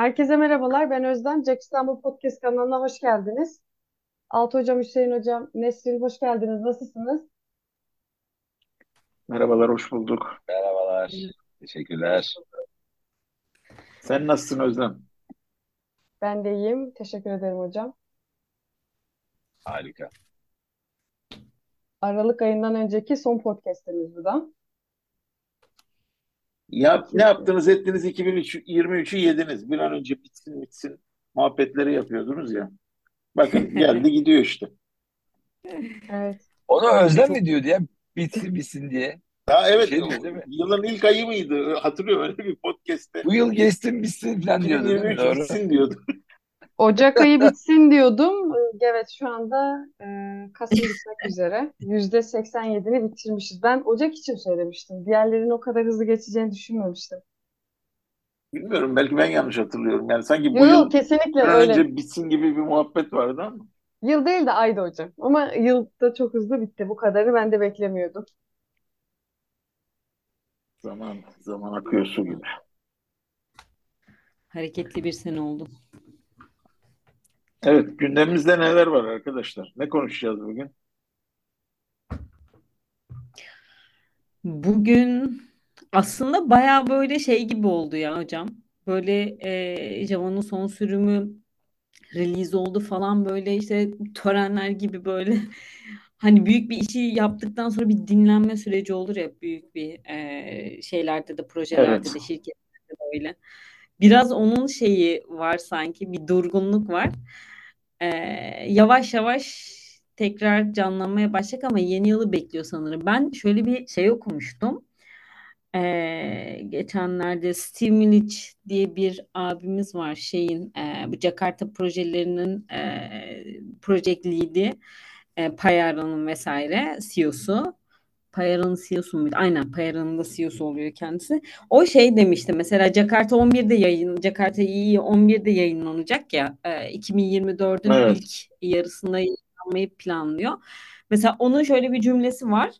Herkese merhabalar. Ben Özlem. Jack İstanbul Podcast kanalına hoş geldiniz. Altı Hocam, Hüseyin Hocam, Nesrin hoş geldiniz. Nasılsınız? Merhabalar, hoş bulduk. Merhabalar. Teşekkürler. Sen nasılsın Özlem? Ben de iyiyim. Teşekkür ederim hocam. Harika. Aralık ayından önceki son podcast'imiz bu da. Ya, ne yaptınız ettiniz 2023'ü yediniz. Bir an önce bitsin bitsin muhabbetleri yapıyordunuz ya. Bakın geldi gidiyor işte. Evet. Onu Özlem mi diyordu ya? Bitsin bitsin diye. Ya evet Şey diyor değil mi? yılın ilk ayı mıydı? Hatırlıyorum öyle bir podcast'te. Bu yıl geçsin bitsin falan diyordu değil mi? 2023 Doğru. bitsin diyordu. Ocak ayı bitsin diyordum. Evet şu anda e, Kasım bitmek üzere. %87'ni bitirmişiz. Ben Ocak için söylemiştim. Diğerlerinin o kadar hızlı geçeceğini düşünmemiştim. Bilmiyorum belki ben yanlış hatırlıyorum. Yani sanki bu Yok yıl kesinlikle öyle. önce bitsin gibi bir muhabbet vardı ama. Yıl değil de aydı hocam. Ama yıl da çok hızlı bitti. Bu kadarı ben de beklemiyordum. Zaman, zaman akıyor su gibi. Hareketli bir sene oldu. Evet gündemimizde neler var arkadaşlar? Ne konuşacağız bugün? Bugün aslında baya böyle şey gibi oldu ya hocam. Böyle e, Java'nın son sürümü release oldu falan böyle işte törenler gibi böyle hani büyük bir işi yaptıktan sonra bir dinlenme süreci olur ya büyük bir e, şeylerde de projelerde Evet. de şirketlerde de öyle. Biraz onun şeyi var sanki bir durgunluk var. E, yavaş yavaş tekrar canlanmaya başlayacak ama yeni yılı bekliyor sanırım. Ben şöyle bir şey okumuştum. Ee, geçenlerde Steve Milic diye bir abimiz var şeyin e, bu Jakarta projelerinin e, project lead'i e, Payara'nın vesaire CEO'su. Payara'nın CEO'su muydu? Aynen Payara'nın da CEO'su oluyor kendisi. O şey demişti mesela Jakarta 11'de yayın Jakarta iyi 11'de yayınlanacak ya e, 2024'ün Evet. ilk yarısında yayınlanmayı planlıyor. Mesela onun şöyle bir cümlesi var.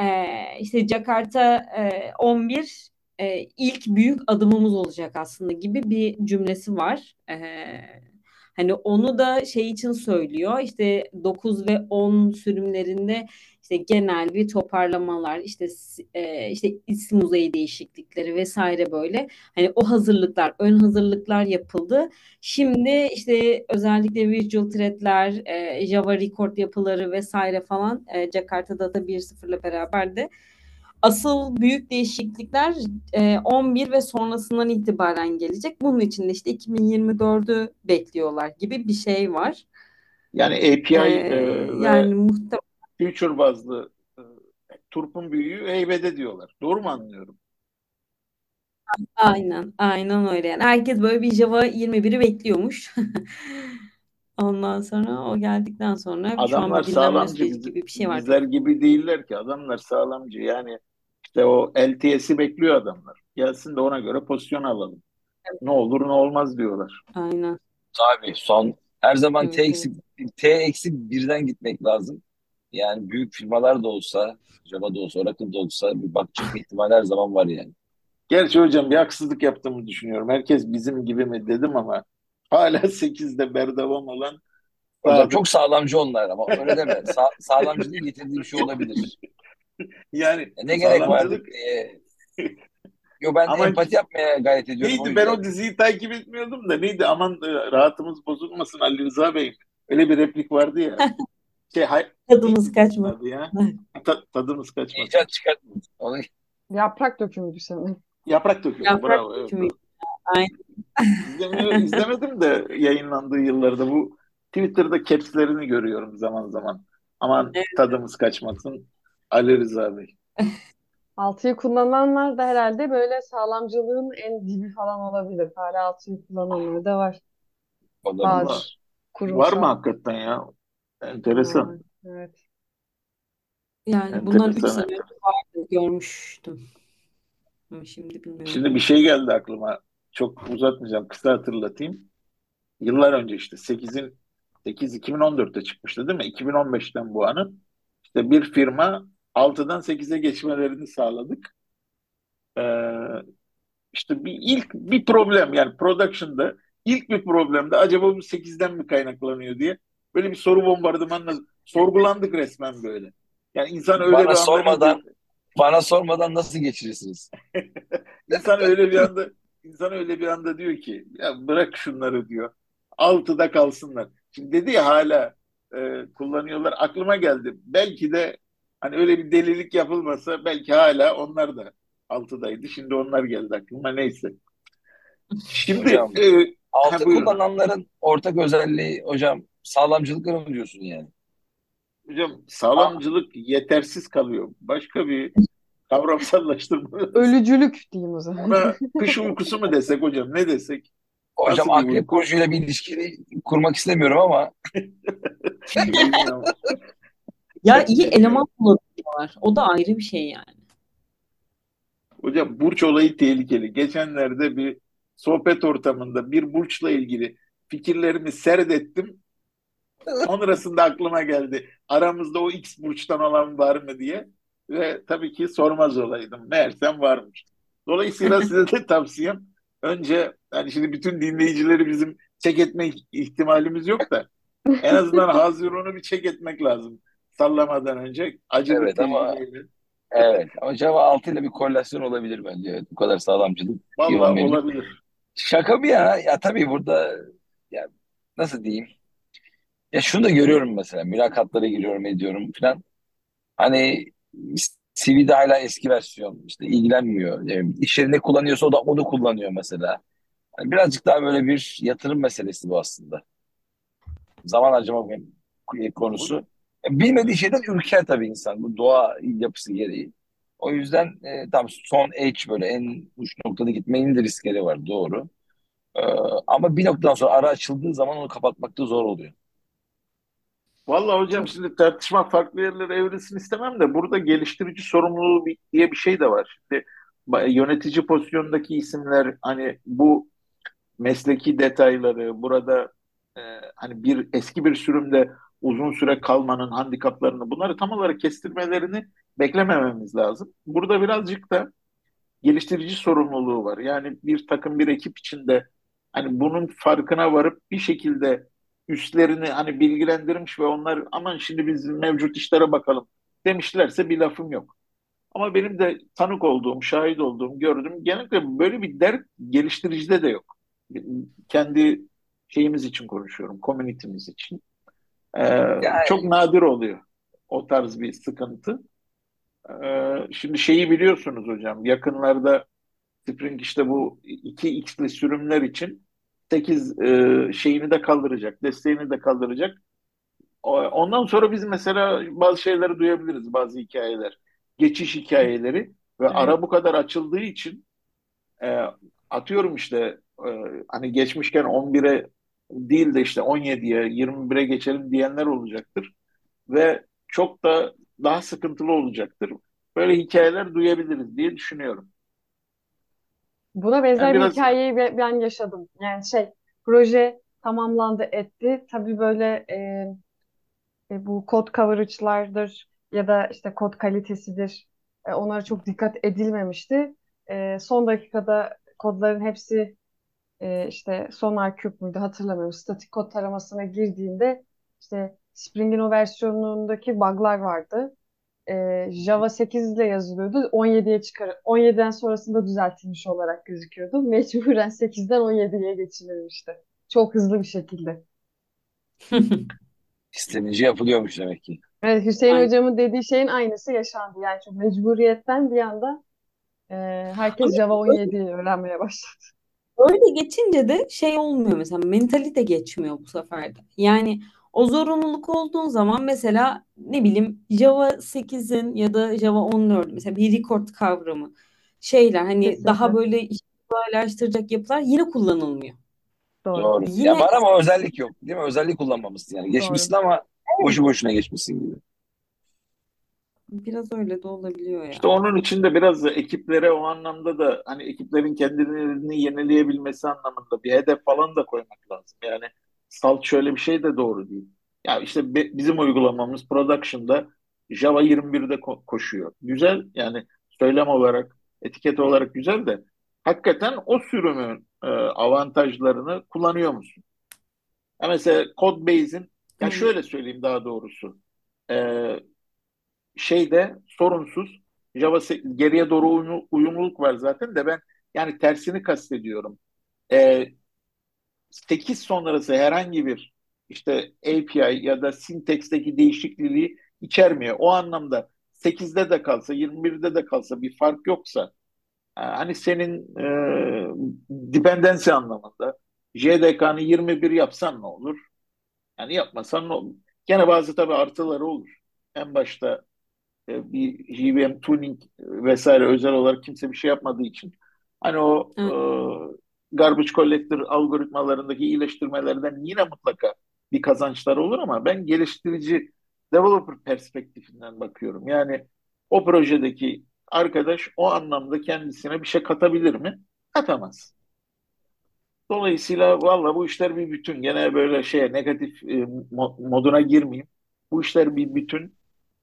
Ee, işte Jakarta e, 11 e, ilk büyük adımımız olacak aslında gibi bir cümlesi var. Ee, hani onu da şey için söylüyor. İşte 9 ve 10 sürümlerinde işte genel bir toparlamalar, işte e, işte isim uzayı değişiklikleri vesaire böyle. Hani o hazırlıklar, ön hazırlıklar yapıldı. Şimdi işte özellikle visual threadler, e, Java record yapıları vesaire falan e, Jakarta Data 1.0 ile beraber de asıl büyük değişiklikler e, 11 ve sonrasından itibaren gelecek. Bunun için de işte 2024'ü bekliyorlar gibi bir şey var. Yani API E, e, ve yani muhtemelen future bazlı e, turpun büyüğü heybede diyorlar. Doğru mu anlıyorum? aynen aynen öyle yani. Herkes böyle bir Java 21'i bekliyormuş. Ondan sonra o geldikten sonra şu an Adamlar bir dinlenme sağlamcı biz, gibi bir şey var. bizler gibi değiller ki. Adamlar sağlamcı. Yani işte o LTS'i bekliyor adamlar. Gelsin de ona göre pozisyon alalım. Ne olur ne olmaz diyorlar. Aynen. Tabii son her zaman T Evet, eksi T eksi birden gitmek lazım. Yani büyük firmalar da olsa, Java da olsa, Oracle da olsa bir bakacak ihtimal her zaman var yani. Gerçi hocam bir haksızlık yaptığımı düşünüyorum. Herkes bizim gibi mi dedim ama hala 8'de berdavam olan Hocam sadık. çok sağlamcı onlar ama öyle deme. Sa sağlamcılığın getirdiği bir şey olabilir. Yani E, ne gerek vardı? sağlamcılık E, yo ben ama empati yapmaya gayret ediyorum o neydi ben yüzden. o diziyi takip etmiyordum da neydi aman e, rahatımız bozulmasın Ali Rıza Bey. Öyle bir replik vardı ya. Şey, hay, Tadımız kaçmadı. adı ya? Ta- tadımız kaçmasın. İcat çıkartmadı. Onu Yaprak dökümüydü sanırım. Yaprak dökümü. Yaprak Bravo. Evet. dökümü. Aynen. İzlemedim de yayınlandığı yıllarda bu Twitter'da caps'lerini görüyorum zaman zaman. Aman Evet. tadımız kaçmasın. Ali Rıza Bey. Altıyı kullananlar da herhalde böyle sağlamcılığın en dibi falan olabilir. Hala altıyı kullananlar da var. var mı hakikaten ya? Enteresan. Evet. Yani bundan 3 Enteresan. sene önce vardı görmüştüm. Ama şimdi bilmiyorum. Şimdi bir şey geldi aklıma. Çok uzatmayacağım. Kısa hatırlatayım. Yıllar önce işte 8'in 8 2014'te çıkmıştı değil mi? 2015'ten bu yana işte bir firma 6'dan 8'e geçmelerini sağladık. Ee, işte bir ilk bir problem yani production'da ilk bir problemde acaba bu 8'den mi kaynaklanıyor diye böyle bir soru bombardımanla sorgulandık resmen böyle. Yani insan öyle Bana bir anda sormadan bana sormadan nasıl geçirirsiniz? insan öyle bir anda insan öyle bir anda diyor ki ya bırak şunları diyor. Altıda kalsınlar. Şimdi dedi ya hala e, kullanıyorlar. Aklıma geldi. Belki de hani öyle bir delilik yapılmasa belki hala onlar da altıdaydı. Şimdi onlar geldi aklıma. Neyse. Şimdi Hocam, e, Altı Ha, buyurun. kullananların ortak özelliği hocam sağlamcılıkları mı diyorsun yani? hocam sağlamcılık yetersiz kalıyor. Başka bir kavramsallaştırma. Ölücülük diyeyim o zaman. Ona kış uykusu mu desek hocam? Ne desek? Hocam Nasıl bir akrep burcuyla bir ilişki kurmak istemiyorum ama. Ya iyi eleman bulabiliyorlar. O da ayrı bir şey yani. Hocam burç olayı tehlikeli. Geçenlerde bir sohbet ortamında bir burçla ilgili fikirlerimi serdettim. Sonrasında aklıma geldi. Aramızda o X burçtan olan var mı diye. Ve tabii ki sormaz olaydım. Meğersem varmış. Dolayısıyla size de tavsiyem önce hani şimdi bütün dinleyicileri bizim çek etme ihtimalimiz yok da en azından Haziran'ı bir çek etmek lazım. Sallamadan önce acı Evet ama- evet ama Java 6 ile bir korelasyon olabilir bence. Evet, bu kadar sağlamcılık. Vallahi olabilir. Şaka bir yana ya tabii burada ya nasıl diyeyim? Ya şunu da görüyorum mesela mülakatlara giriyorum ediyorum falan. Hani CV'de hala eski versiyon işte ilgilenmiyor. Yani iş yerinde kullanıyorsa o da onu kullanıyor mesela. Hani birazcık daha böyle bir yatırım meselesi bu aslında. Zaman harcama konusu. E, Bilmediği şeyden ürker tabii insan. Bu doğa yapısı gereği. O yüzden e, tam son edge böyle en uç noktada gitmenin de riskleri var doğru. E, ama bir noktadan sonra ara açıldığı zaman onu kapatmak da zor oluyor. Vallahi hocam şimdi tartışma farklı yerlere evrilsin istemem de burada geliştirici sorumluluğu diye bir şey de var. Şimdi yönetici pozisyondaki isimler hani bu mesleki detayları burada e, hani bir eski bir sürümde uzun süre kalmanın handikaplarını bunları tam olarak kestirmelerini beklemememiz lazım. Burada birazcık da geliştirici sorumluluğu var. Yani bir takım bir ekip içinde hani bunun farkına varıp bir şekilde üstlerini hani bilgilendirmiş ve onlar aman şimdi biz mevcut işlere bakalım demişlerse bir lafım yok. Ama benim de tanık olduğum, şahit olduğum, gördüğüm genellikle böyle bir dert geliştiricide de yok. Kendi şeyimiz için konuşuyorum, komünitemiz için. Ee, Yani- çok nadir oluyor o tarz bir sıkıntı. Ee, şimdi şeyi biliyorsunuz hocam, yakınlarda Spring işte bu 2x'li sürümler için 8 e, şeyini de kaldıracak, desteğini de kaldıracak. Ondan sonra biz mesela bazı şeyleri duyabiliriz, bazı hikayeler. Geçiş hikayeleri ve Evet. ara bu kadar açıldığı için e, atıyorum işte e, hani geçmişken 11'e değil de işte 17'ye, 21'e geçelim diyenler olacaktır. Ve çok da daha sıkıntılı olacaktır. Böyle hikayeler duyabiliriz diye düşünüyorum. Buna benzer Yani bir biraz- hikayeyi be- ben yaşadım. Yani şey proje tamamlandı etti. Tabii böyle e, e, bu kod coverage'lardır ya da işte kod kalitesidir. E, onlara çok dikkat edilmemişti. E, son dakikada kodların hepsi e, işte SonarQube muydu hatırlamıyorum. Statik kod taramasına girdiğinde işte Spring'in o versiyonundaki bug'lar vardı. E, Java 8 ile yazılıyordu. 17'ye çıkar 17'den sonrasında düzeltilmiş olarak gözüküyordu. Mecburen 8'den 17'ye geçirilmişti. Çok hızlı bir şekilde. İstenince yapılıyormuş demek ki. Evet, Hüseyin Aynen. hocamın dediği şeyin aynısı yaşandı. Yani çok mecburiyetten bir anda e, herkes Java 17'yi öğrenmeye başladı. Öyle geçince de şey olmuyor mesela mentalite geçmiyor bu sefer de. Yani o zorunluluk olduğun zaman mesela ne bileyim Java 8'in ya da Java 14 mesela bir record kavramı şeyler hani Kesinlikle. daha böyle işi kolaylaştıracak yapılar yine kullanılmıyor. Doğru. Doğru. Yine- Ya var ama özellik yok. Değil mi? Özellik kullanmamışsın yani. Geçmişsin ama boşu boşuna geçmişsin gibi. Biraz öyle de olabiliyor ya. İşte onun için de biraz da ekiplere o anlamda da hani ekiplerin kendilerini yenileyebilmesi anlamında bir hedef falan da koymak lazım. Yani salt şöyle bir şey de doğru değil. Ya işte be- bizim uygulamamız production'da Java 21'de ko- koşuyor. Güzel yani söylem olarak, etiket olarak güzel de hakikaten o sürümün e, avantajlarını kullanıyor musun? Ya mesela Codebase'in ya Hı. şöyle söyleyeyim daha doğrusu. E, şeyde sorunsuz Java se- geriye doğru uyumlu- uyumluluk var zaten de ben yani tersini kastediyorum. E, 8 sonrası herhangi bir işte API ya da syntax'teki değişikliği içermiyor. O anlamda 8'de de kalsa 21'de de kalsa bir fark yoksa e, hani senin e, dependency anlamında JDK'nı 21 yapsan ne olur? Yani yapmasan ne olur? Gene bazı tabii artıları olur. En başta e, bir JVM tuning vesaire özel olarak kimse bir şey yapmadığı için hani o e, Evet. Garbage collector algoritmalarındaki iyileştirmelerden yine mutlaka bir kazançlar olur ama ben geliştirici developer perspektifinden bakıyorum. Yani o projedeki arkadaş o anlamda kendisine bir şey katabilir mi? Katamaz. Dolayısıyla valla bu işler bir bütün. Gene böyle şeye negatif e, mo- moduna girmeyeyim. Bu işler bir bütün.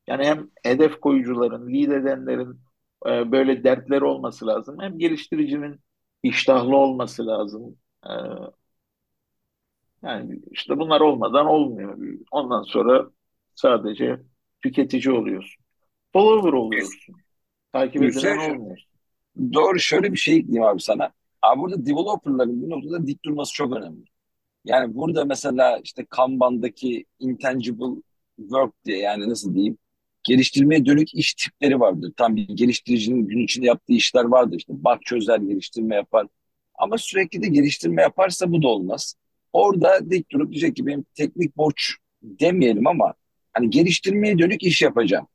Yani hem hedef koyucuların, lead edenlerin e, böyle dertleri olması lazım. Hem geliştiricinin iştahlı olması lazım. E, yani işte bunlar olmadan olmuyor. Ondan sonra sadece tüketici oluyorsun. Follower oluyorsun. Takip edilen olmuyorsun. Doğru şöyle bir şey ekleyeyim abi sana. Abi burada developerların bu noktada dik durması çok önemli. Yani burada mesela işte Kanban'daki intangible work diye yani nasıl diyeyim geliştirmeye dönük iş tipleri vardır. Tam bir geliştiricinin gün içinde yaptığı işler vardır. İşte bug çözer, geliştirme yapar. Ama sürekli de geliştirme yaparsa bu da olmaz. Orada dik durup diyecek ki benim teknik borç demeyelim ama hani geliştirmeye dönük iş yapacağım.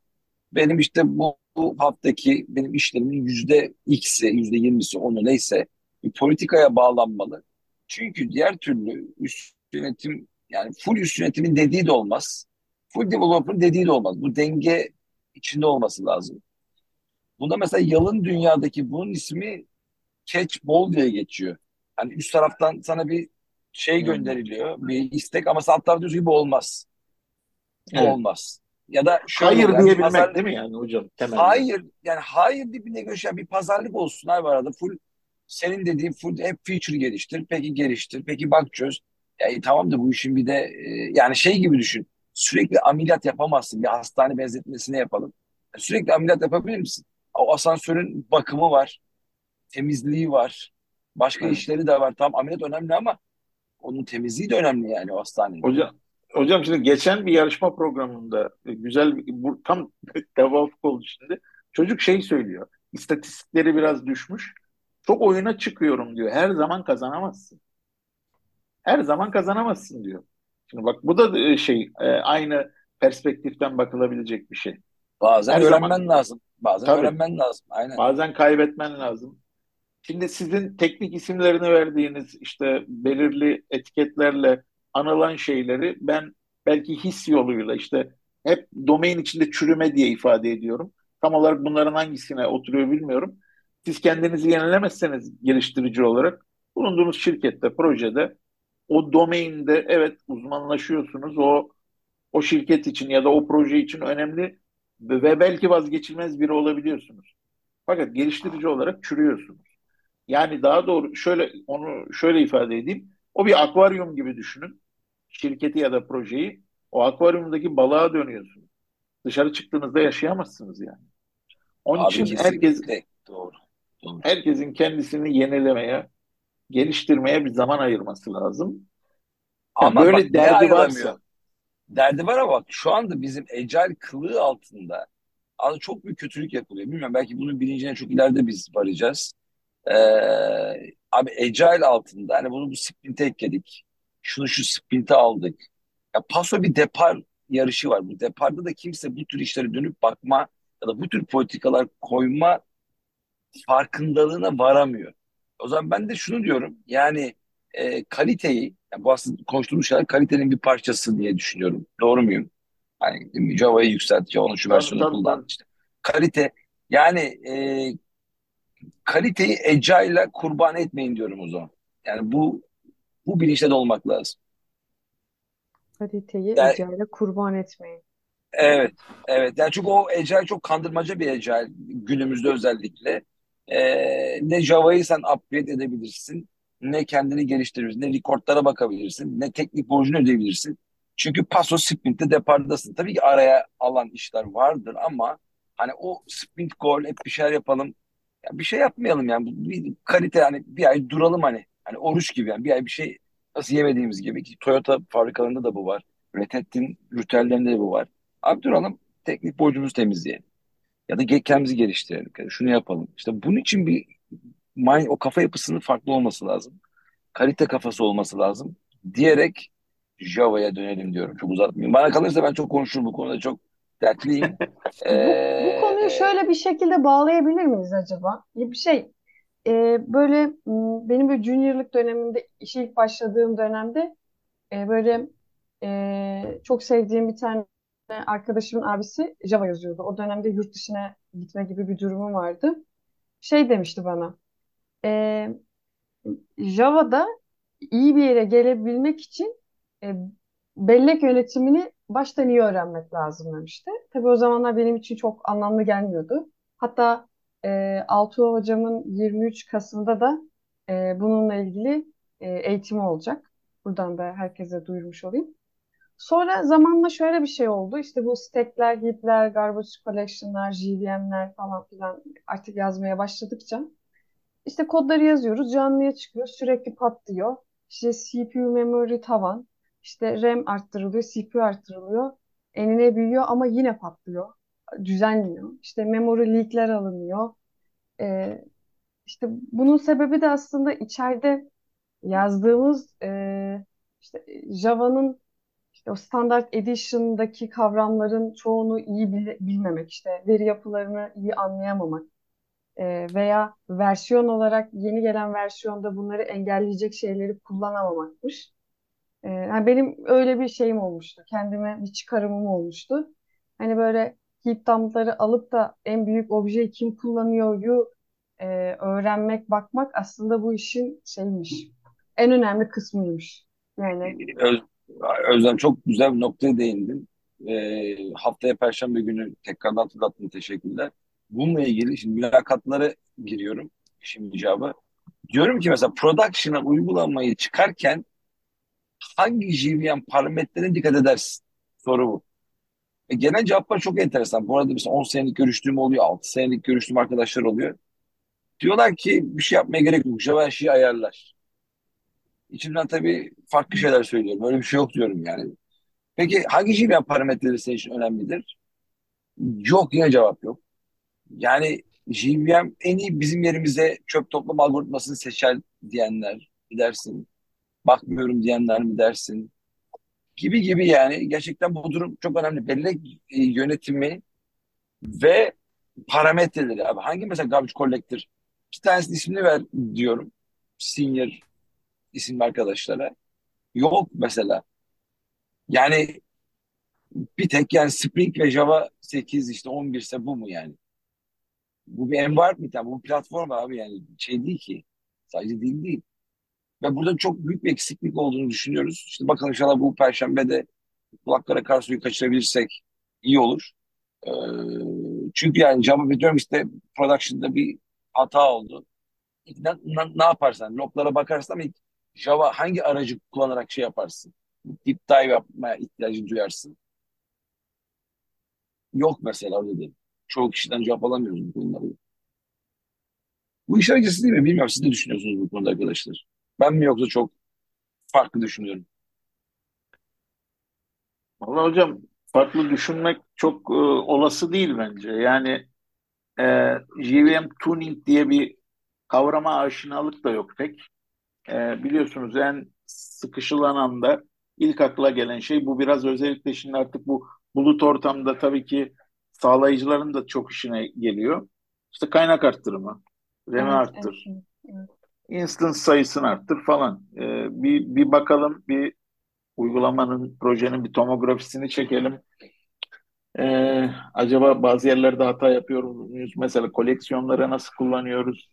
Benim işte bu, bu haftaki benim işlerimin yüzde X'i, yüzde yirmisi onu neyse bir politikaya bağlanmalı. Çünkü diğer türlü üst yönetim yani full üst yönetimin dediği de olmaz. Full developer dediği de olmaz. Bu denge içinde olması lazım. Bunda mesela yalın dünyadaki bunun ismi catch ball diye geçiyor. Hani üst taraftan sana bir şey Hmm. gönderiliyor, bir istek ama alt tarafta diyorsun ki bu olmaz. Bu Evet. olmaz. Ya da şöyle Hayır yani diyebilmek pazarlık değil mi yani hocam temelde? Hayır yani hayır dibine görüşen bir pazarlık olsun abi arada full senin dediğin full hep feature geliştir peki geliştir peki bak çöz ya, e, tamam da bu işin bir de e, yani şey gibi düşün sürekli ameliyat yapamazsın bir hastane benzetmesine yapalım sürekli ameliyat yapabilir misin? O asansörün bakımı var temizliği var başka Evet. işleri de var tamam ameliyat önemli ama onun temizliği de önemli yani o hastanenin. Hocam, hocam şimdi geçen bir yarışma programında e, güzel bu tam tevafuk oldu şimdi. Çocuk şey söylüyor. İstatistikleri biraz düşmüş. Çok oyuna çıkıyorum diyor. Her zaman kazanamazsın. Her zaman kazanamazsın diyor. Şimdi bak bu da e, şey e, aynı perspektiften bakılabilecek bir şey. Bazen Her öğrenmen zaman lazım. Bazen tabii öğrenmen lazım. Aynen. bazen kaybetmen lazım. Şimdi sizin teknik isimlerini verdiğiniz işte belirli etiketlerle anılan şeyleri ben belki his yoluyla işte hep domain içinde çürüme diye ifade ediyorum. Tam olarak bunların hangisine oturuyor bilmiyorum. Siz kendinizi yenilemezseniz geliştirici olarak bulunduğunuz şirkette, projede o domainde evet uzmanlaşıyorsunuz. O o şirket için ya da o proje için önemli ve belki vazgeçilmez biri olabiliyorsunuz. Fakat geliştirici olarak çürüyorsunuz. Yani daha doğru şöyle onu şöyle ifade edeyim. O bir akvaryum gibi düşünün. Şirketi ya da projeyi. O akvaryumdaki balığa dönüyorsunuz. Dışarı çıktığınızda yaşayamazsınız yani. Onun Abi için herkes. Doğru. herkesin kendisini yenilemeye, geliştirmeye bir zaman ayırması lazım. Ama böyle bak derdi varsa Derdi var ama bak şu anda bizim Agile kılığı altında aslında çok büyük kötülük yapılıyor. Bilmiyorum belki bunun bilincine çok ileride biz varacağız. Ee, abi Agile altında hani bunu bu sprinte ekledik. Şunu şu sprinte aldık. Ya paso bir depar yarışı var. Bu deparda da kimse bu tür işlere dönüp bakma ya da bu tür politikalar koyma farkındalığına varamıyor. O zaman ben de şunu diyorum yani e, kaliteyi yani bu aslında konuştuğumuz şeyler kalitenin bir parçası diye düşünüyorum. Doğru muyum? Hani Java'yı yükselt, Java'nın şu versiyonu kullan. İşte kalite yani e, kaliteyi Agile'la kurban etmeyin diyorum o zaman. Yani bu bu bilinçte de olmak lazım. Kaliteyi Yani, Agile'e kurban etmeyin. evet, evet. Yani çünkü o Agile çok kandırmaca bir Agile günümüzde özellikle. Ee, ne Java'yı sen upgrade edebilirsin, ne kendini geliştirebilirsin, ne recordlara bakabilirsin, ne teknik borcunu ödeyebilirsin. Çünkü paso sprint'te depardasın. Tabii ki araya alan işler vardır ama hani o sprint gol hep bir şeyler yapalım. Ya bir şey yapmayalım yani. Bir kalite yani bir ay duralım hani. Hani oruç gibi yani bir ay bir şey nasıl yemediğimiz gibi ki Toyota fabrikalarında da bu var. Red Hat'in de bu var. Abi duralım teknik borcumuzu temizleyelim. Ya da kendimizi geliştirelim. Yani şunu yapalım. İşte bunun için bir mind, o kafa yapısının farklı olması lazım. Kalite kafası olması lazım. Diyerek Java'ya dönelim diyorum. Çok uzatmayayım. Bana kalırsa ben çok konuşurum bu konuda. Çok dertliyim. Bu, bu konuyu Ee, şöyle bir şekilde bağlayabilir miyiz acaba? Bir şey e, böyle benim böyle juniorlık döneminde işe ilk başladığım dönemde e, böyle e, çok sevdiğim bir tane arkadaşımın abisi Java yazıyordu. O dönemde yurt dışına gitme gibi bir durumum vardı. Şey demişti bana. e, Java'da iyi bir yere gelebilmek için e, bellek yönetimini baştan iyi öğrenmek lazım demişti. Tabii o zamanlar benim için çok anlamlı gelmiyordu. Hatta e, Altuğ hocamın 23 Kasım'da da e, bununla ilgili e, eğitimi olacak. Buradan da herkese duyurmuş olayım. Sonra zamanla şöyle bir şey oldu. İşte bu stackler, heap'ler, garbage collection'lar, JVM'ler falan filan artık yazmaya başladıkça işte kodları yazıyoruz, canlıya çıkıyor, sürekli patlıyor. İşte CPU memory tavan, işte RAM arttırılıyor, CPU arttırılıyor, enine büyüyor ama yine patlıyor, düzenliyor. İşte memory leakler alınıyor. Ee, işte bunun sebebi de aslında içeride yazdığımız e, işte Java'nın işte o standart edition'daki kavramların çoğunu iyi bil- bilmemek, işte veri yapılarını iyi anlayamamak e, veya versiyon olarak yeni gelen versiyonda bunları engelleyecek şeyleri kullanamamakmış. E, yani benim öyle bir şeyim olmuştu. Kendime bir çıkarımım olmuştu. Hani böyle heap dump'ları alıp da en büyük objeyi kim kullanıyor'yu e, öğrenmek, bakmak aslında bu işin şeymiş. En önemli kısmıymış. Yani Öz, Özlem çok güzel bir noktaya değindin. Ee, haftaya Perşembe günü tekrardan hatırlattın. Teşekkürler. Bununla ilgili şimdi mülakatlara giriyorum. Şimdi icabı. Diyorum ki mesela production'a uygulamayı çıkarken hangi JVM parametrelerine dikkat edersin? Soru bu. E, genel cevaplar çok enteresan. Bu arada mesela 10 senelik görüştüğüm oluyor, 6 senelik görüştüğüm arkadaşlar oluyor. Diyorlar ki bir şey yapmaya gerek yok. Java her şeyi ayarlar. İçimden tabii farklı şeyler söylüyorum. Öyle bir şey yok diyorum yani. Peki hangi JVM parametreleri senin için önemlidir? Yok yine cevap yok. Yani JVM en iyi bizim yerimize çöp toplama algoritmasını seçer diyenler mi dersin? Bakmıyorum diyenler mi dersin? Gibi gibi yani. Gerçekten bu durum çok önemli. Bellek yönetimi ve parametreleri abi. Hangi mesela garbage collector? İki tanesinin ismini ver diyorum. Senior isimli arkadaşlara. Yok mesela. Yani bir tek yani Spring ve Java 8 işte 11 ise bu mu yani? Bu bir environment yani bu bir platform abi yani şey değil ki. Sadece dil değil. Ve burada çok büyük bir eksiklik olduğunu düşünüyoruz. İşte bakalım inşallah bu Perşembe de kulaklara kar kaçırabilirsek iyi olur. Ee, çünkü yani Java biliyorum işte production'da bir hata oldu. Ne, ne, ne yaparsan loglara bakarsın ama ilk Java hangi aracı kullanarak şey yaparsın? Deep dive yapmaya ihtiyacı duyarsın. Yok mesela öyle değil. Çoğu kişiden cevap alamıyoruz bu konuları. Bu iş acısı değil mi? Bilmiyorum. Siz ne düşünüyorsunuz bu konuda arkadaşlar? Ben mi yoksa çok farklı düşünüyorum? Vallahi hocam farklı düşünmek çok e, olası değil bence. Yani e, JVM tuning diye bir kavrama aşinalık da yok pek. E, biliyorsunuz en sıkışılan anda ilk akla gelen şey bu biraz özellikle şimdi artık bu bulut ortamda tabii ki sağlayıcıların da çok işine geliyor. İşte kaynak arttırımı, RAM'i evet, arttır, evet. instance sayısını arttır falan. E, bir, bir bakalım bir uygulamanın, projenin bir tomografisini çekelim. Ee, acaba bazı yerlerde hata yapıyor muyuz? Mesela koleksiyonları nasıl kullanıyoruz?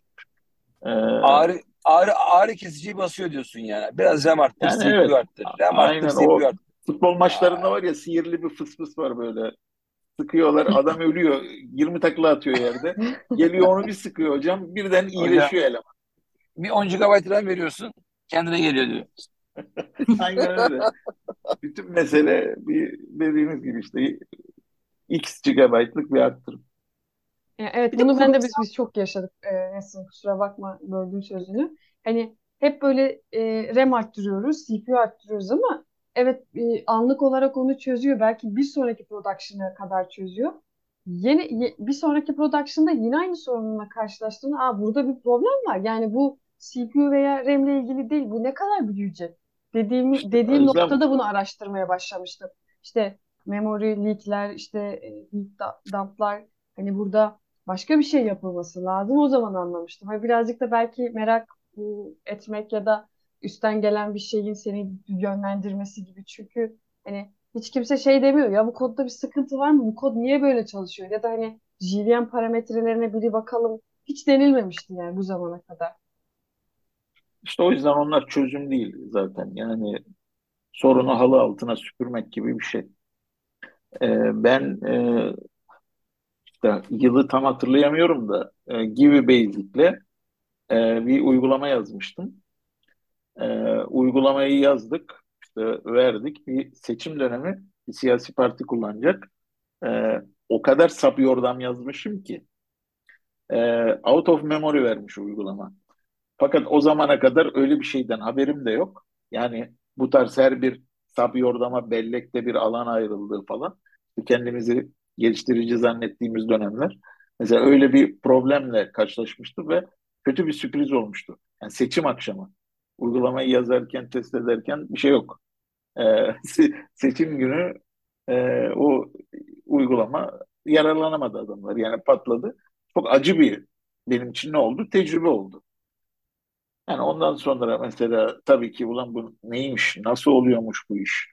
Ee, Ağrı, ağrı, ağrı kesiciyi basıyor diyorsun yani. Biraz RAM arttır, yani evet, arttır. RAM arttır, o arttır. futbol maçlarında Aa, var ya sihirli bir fıs fıs var böyle. Sıkıyorlar. Adam ölüyor. 20 takla atıyor yerde. Geliyor onu bir sıkıyor hocam. Birden iyileşiyor eleman. Bir 10 GB RAM veriyorsun kendine geliyor diyor. Aynen öyle. Bütün mesele bir dediğiniz gibi işte X GB'lık bir arttırım. Ya evet Bir de bunu ben de biz, kurumsal biz çok yaşadık e, Nesin kusura bakma böldüğüm sözünü. Hani hep böyle e, RAM arttırıyoruz, CPU arttırıyoruz ama evet e, anlık olarak onu çözüyor. Belki bir sonraki production'a kadar çözüyor. Yeni ye- bir sonraki production'da yine aynı sorunla karşılaştığında Aa, burada bir problem var. Yani bu CPU veya RAM ile ilgili değil. Bu ne kadar büyüyecek? Dediğim, dediğim Özlem noktada bunu araştırmaya başlamıştım. İşte memory leakler, işte e, dump'lar hani burada başka bir şey yapılması lazım. O zaman anlamıştım. Hani birazcık da belki merak etmek ya da üstten gelen bir şeyin seni yönlendirmesi gibi. Çünkü hani hiç kimse şey demiyor ya bu kodda bir sıkıntı var mı? Bu kod niye böyle çalışıyor? Ya da hani JVM parametrelerine biri bakalım. Hiç denilmemişti yani bu zamana kadar. işte o yüzden onlar çözüm değil zaten. Yani sorunu halı altına süpürmek gibi bir şey. Ee, ben e, işte yılı tam hatırlayamıyorum da e, Give Basic'le e, bir uygulama yazmıştım. E, uygulamayı yazdık, işte verdik. Bir seçim dönemi bir siyasi parti kullanacak. E, o kadar sap yazmışım ki e, out of memory vermiş uygulama. Fakat o zamana kadar öyle bir şeyden haberim de yok. Yani bu tarz her bir sap yordama bellekte bir alan ayrıldığı falan. Kendimizi geliştirici zannettiğimiz dönemler. Mesela öyle bir problemle karşılaşmıştım ve kötü bir sürpriz olmuştu. Yani seçim akşamı. Uygulamayı yazarken, test ederken bir şey yok. Ee, seçim günü e, o uygulama yararlanamadı adamlar. Yani patladı. Çok acı bir benim için ne oldu? Tecrübe oldu. Yani ondan sonra mesela tabii ki ulan bu neymiş, nasıl oluyormuş bu iş?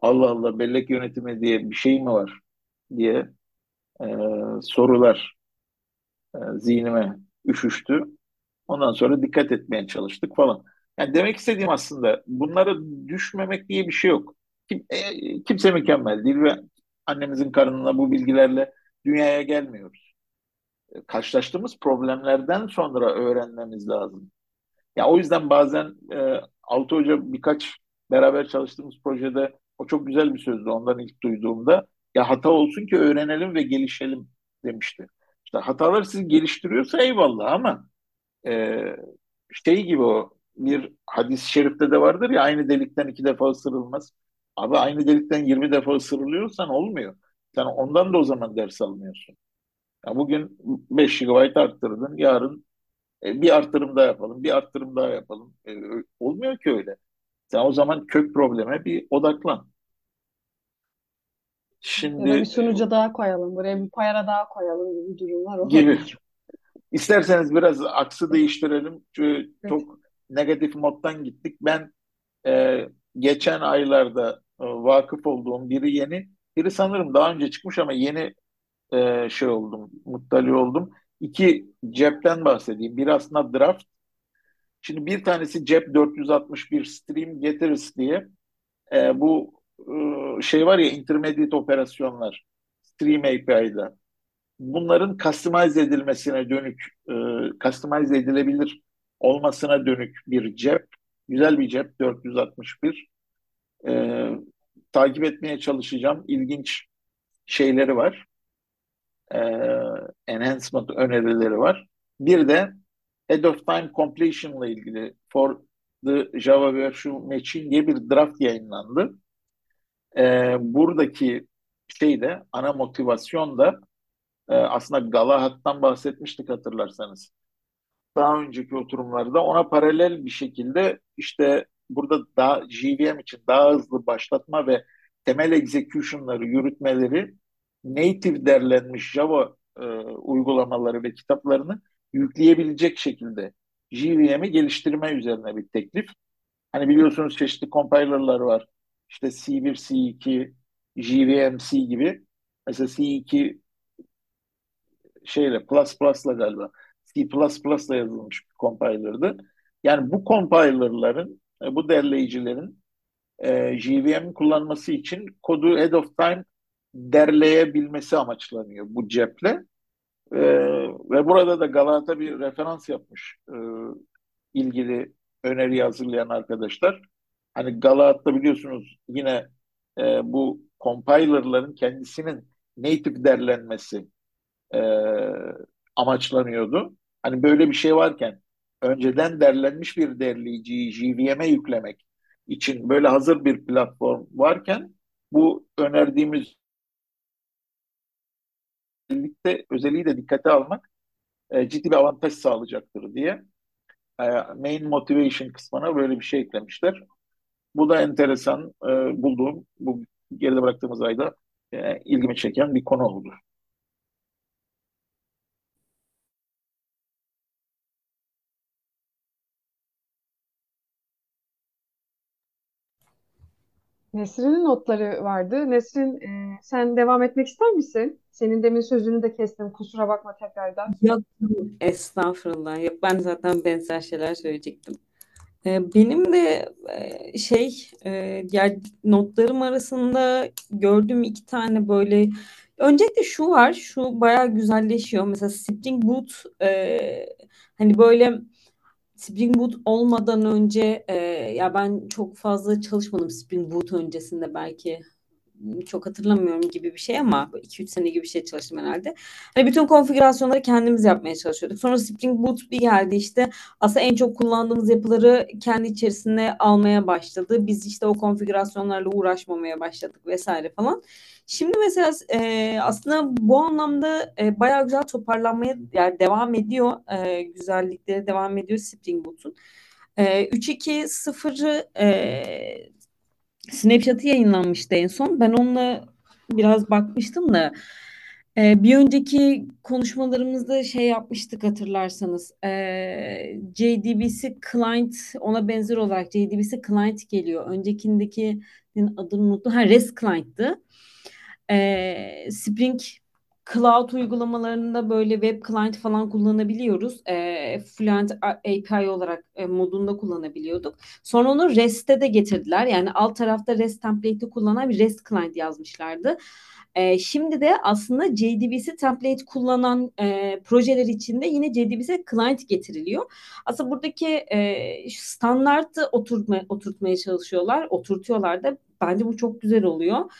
Allah Allah bellek yönetimi diye bir şey mi var diye e, sorular e, zihnime üşüştü. Ondan sonra dikkat etmeye çalıştık falan. Yani demek istediğim aslında bunlara düşmemek diye bir şey yok. Kim, e, kimse mükemmel değil ve annemizin karnına bu bilgilerle dünyaya gelmiyoruz. E, Karşılaştığımız problemlerden sonra öğrenmemiz lazım. Ya o yüzden bazen e, Altı Hoca birkaç beraber çalıştığımız projede o çok güzel bir sözdü ondan ilk duyduğumda. Ya hata olsun ki öğrenelim ve gelişelim demişti. İşte hatalar sizi geliştiriyorsa eyvallah ama e, şey gibi o bir hadis-i şerifte de vardır ya aynı delikten iki defa ısırılmaz. Abi aynı delikten 20 defa ısırılıyorsan olmuyor. Sen ondan da o zaman ders almıyorsun. Ya bugün 5 GB arttırdın, yarın e, bir arttırım daha yapalım, bir arttırım daha yapalım. E, olmuyor ki öyle. Sen o zaman kök probleme bir odaklan. Ya da bir Şimdi sunucu daha koyalım, buraya bir payara daha koyalım gibi durumlar gibi. olabilir. İsterseniz biraz aksı değiştirelim. Çünkü Evet. çok negatif moddan gittik. Ben e, geçen aylarda e, vakıf olduğum biri yeni, biri sanırım daha önce çıkmış ama yeni e, şey oldum, muttali oldum. İki cepten bahsedeyim. Biri aslında draft. Şimdi bir tanesi cep 461 stream getiririz diye. E, bu e, şey var ya intermediate operasyonlar Stream API'da. Bunların customize edilmesine dönük, e, customize edilebilir olmasına dönük bir cep. Güzel bir cep 461. E, takip etmeye çalışacağım. İlginç şeyleri var. E, enhancement önerileri var. Bir de Head of Time Completion ile ilgili for the Java Virtual Machine diye bir draft yayınlandı. E, buradaki şey de ana motivasyon da e, aslında Galahad'dan bahsetmiştik hatırlarsanız. Daha önceki oturumlarda ona paralel bir şekilde işte burada daha JVM için daha hızlı başlatma ve temel execution'ları yürütmeleri native derlenmiş Java e, uygulamaları ve kitaplarını yükleyebilecek şekilde JVM'i geliştirme üzerine bir teklif. Hani biliyorsunuz çeşitli compiler'lar var. İşte C1, C2, JVM-C gibi. Mesela C2 şeyle plus plus'la galiba C++ ile yazılmış bir compiler'dı. Yani bu compiler'ların, bu derleyicilerin e, JVM kullanması için kodu head of time derleyebilmesi amaçlanıyor bu ceple. E, ve burada da Galata bir referans yapmış e, ilgili öneriyi hazırlayan arkadaşlar. Hani Galat'ta biliyorsunuz yine e, bu compilerların kendisinin native derlenmesi e, amaçlanıyordu. Hani böyle bir şey varken önceden derlenmiş bir derleyiciyi JVM'e yüklemek için böyle hazır bir platform varken bu önerdiğimiz özellikle özelliği de dikkate almak e, ciddi bir avantaj sağlayacaktır diye e, main motivation kısmına böyle bir şey eklemişler. Bu da enteresan e, bulduğum bu geride bıraktığımız ayda e, ilgimi çeken bir konu oldu. Nesrin'in notları vardı. Nesrin e, sen devam etmek ister misin? Senin demin sözünü de kestim. Kusura bakma tekrardan. Yok, estağfurullah. Yok, ben zaten benzer şeyler söyleyecektim. Ee, benim de e, şey e, yani notlarım arasında gördüğüm iki tane böyle öncelikle şu var şu bayağı güzelleşiyor. Mesela Spring Boot e, hani böyle Spring Boot olmadan önce ya ben çok fazla çalışmadım Spring Boot öncesinde belki çok hatırlamıyorum gibi bir şey ama 2-3 sene gibi bir şey çalıştım herhalde. Hani bütün konfigürasyonları kendimiz yapmaya çalışıyorduk. Sonra Spring Boot bir geldi işte aslında en çok kullandığımız yapıları kendi içerisinde almaya başladı. Biz işte o konfigürasyonlarla uğraşmamaya başladık vesaire falan. Şimdi mesela e, aslında bu anlamda e, bayağı güzel toparlanmaya yani devam ediyor. E, güzellikleri devam ediyor Spring Boot'un. E, 3.2.0'ı e, Snapchat'ı yayınlanmıştı en son. Ben onunla biraz bakmıştım da e, bir önceki konuşmalarımızda şey yapmıştık hatırlarsanız. E, JDBC Client ona benzer olarak JDBC Client geliyor. Öncekindekinin adını unuttum. Ha REST Client'tı. E, Spring Cloud uygulamalarında böyle web client falan kullanabiliyoruz. E, Fluent API olarak e, modunda kullanabiliyorduk. Sonra onu REST'e de getirdiler. Yani alt tarafta REST template'i kullanan bir REST client yazmışlardı. E, şimdi de aslında JDBC template kullanan e, projeler içinde yine JDBC client getiriliyor. Aslında buradaki e, standartı oturtma, oturtmaya çalışıyorlar, oturtuyorlar da bence bu çok güzel oluyor.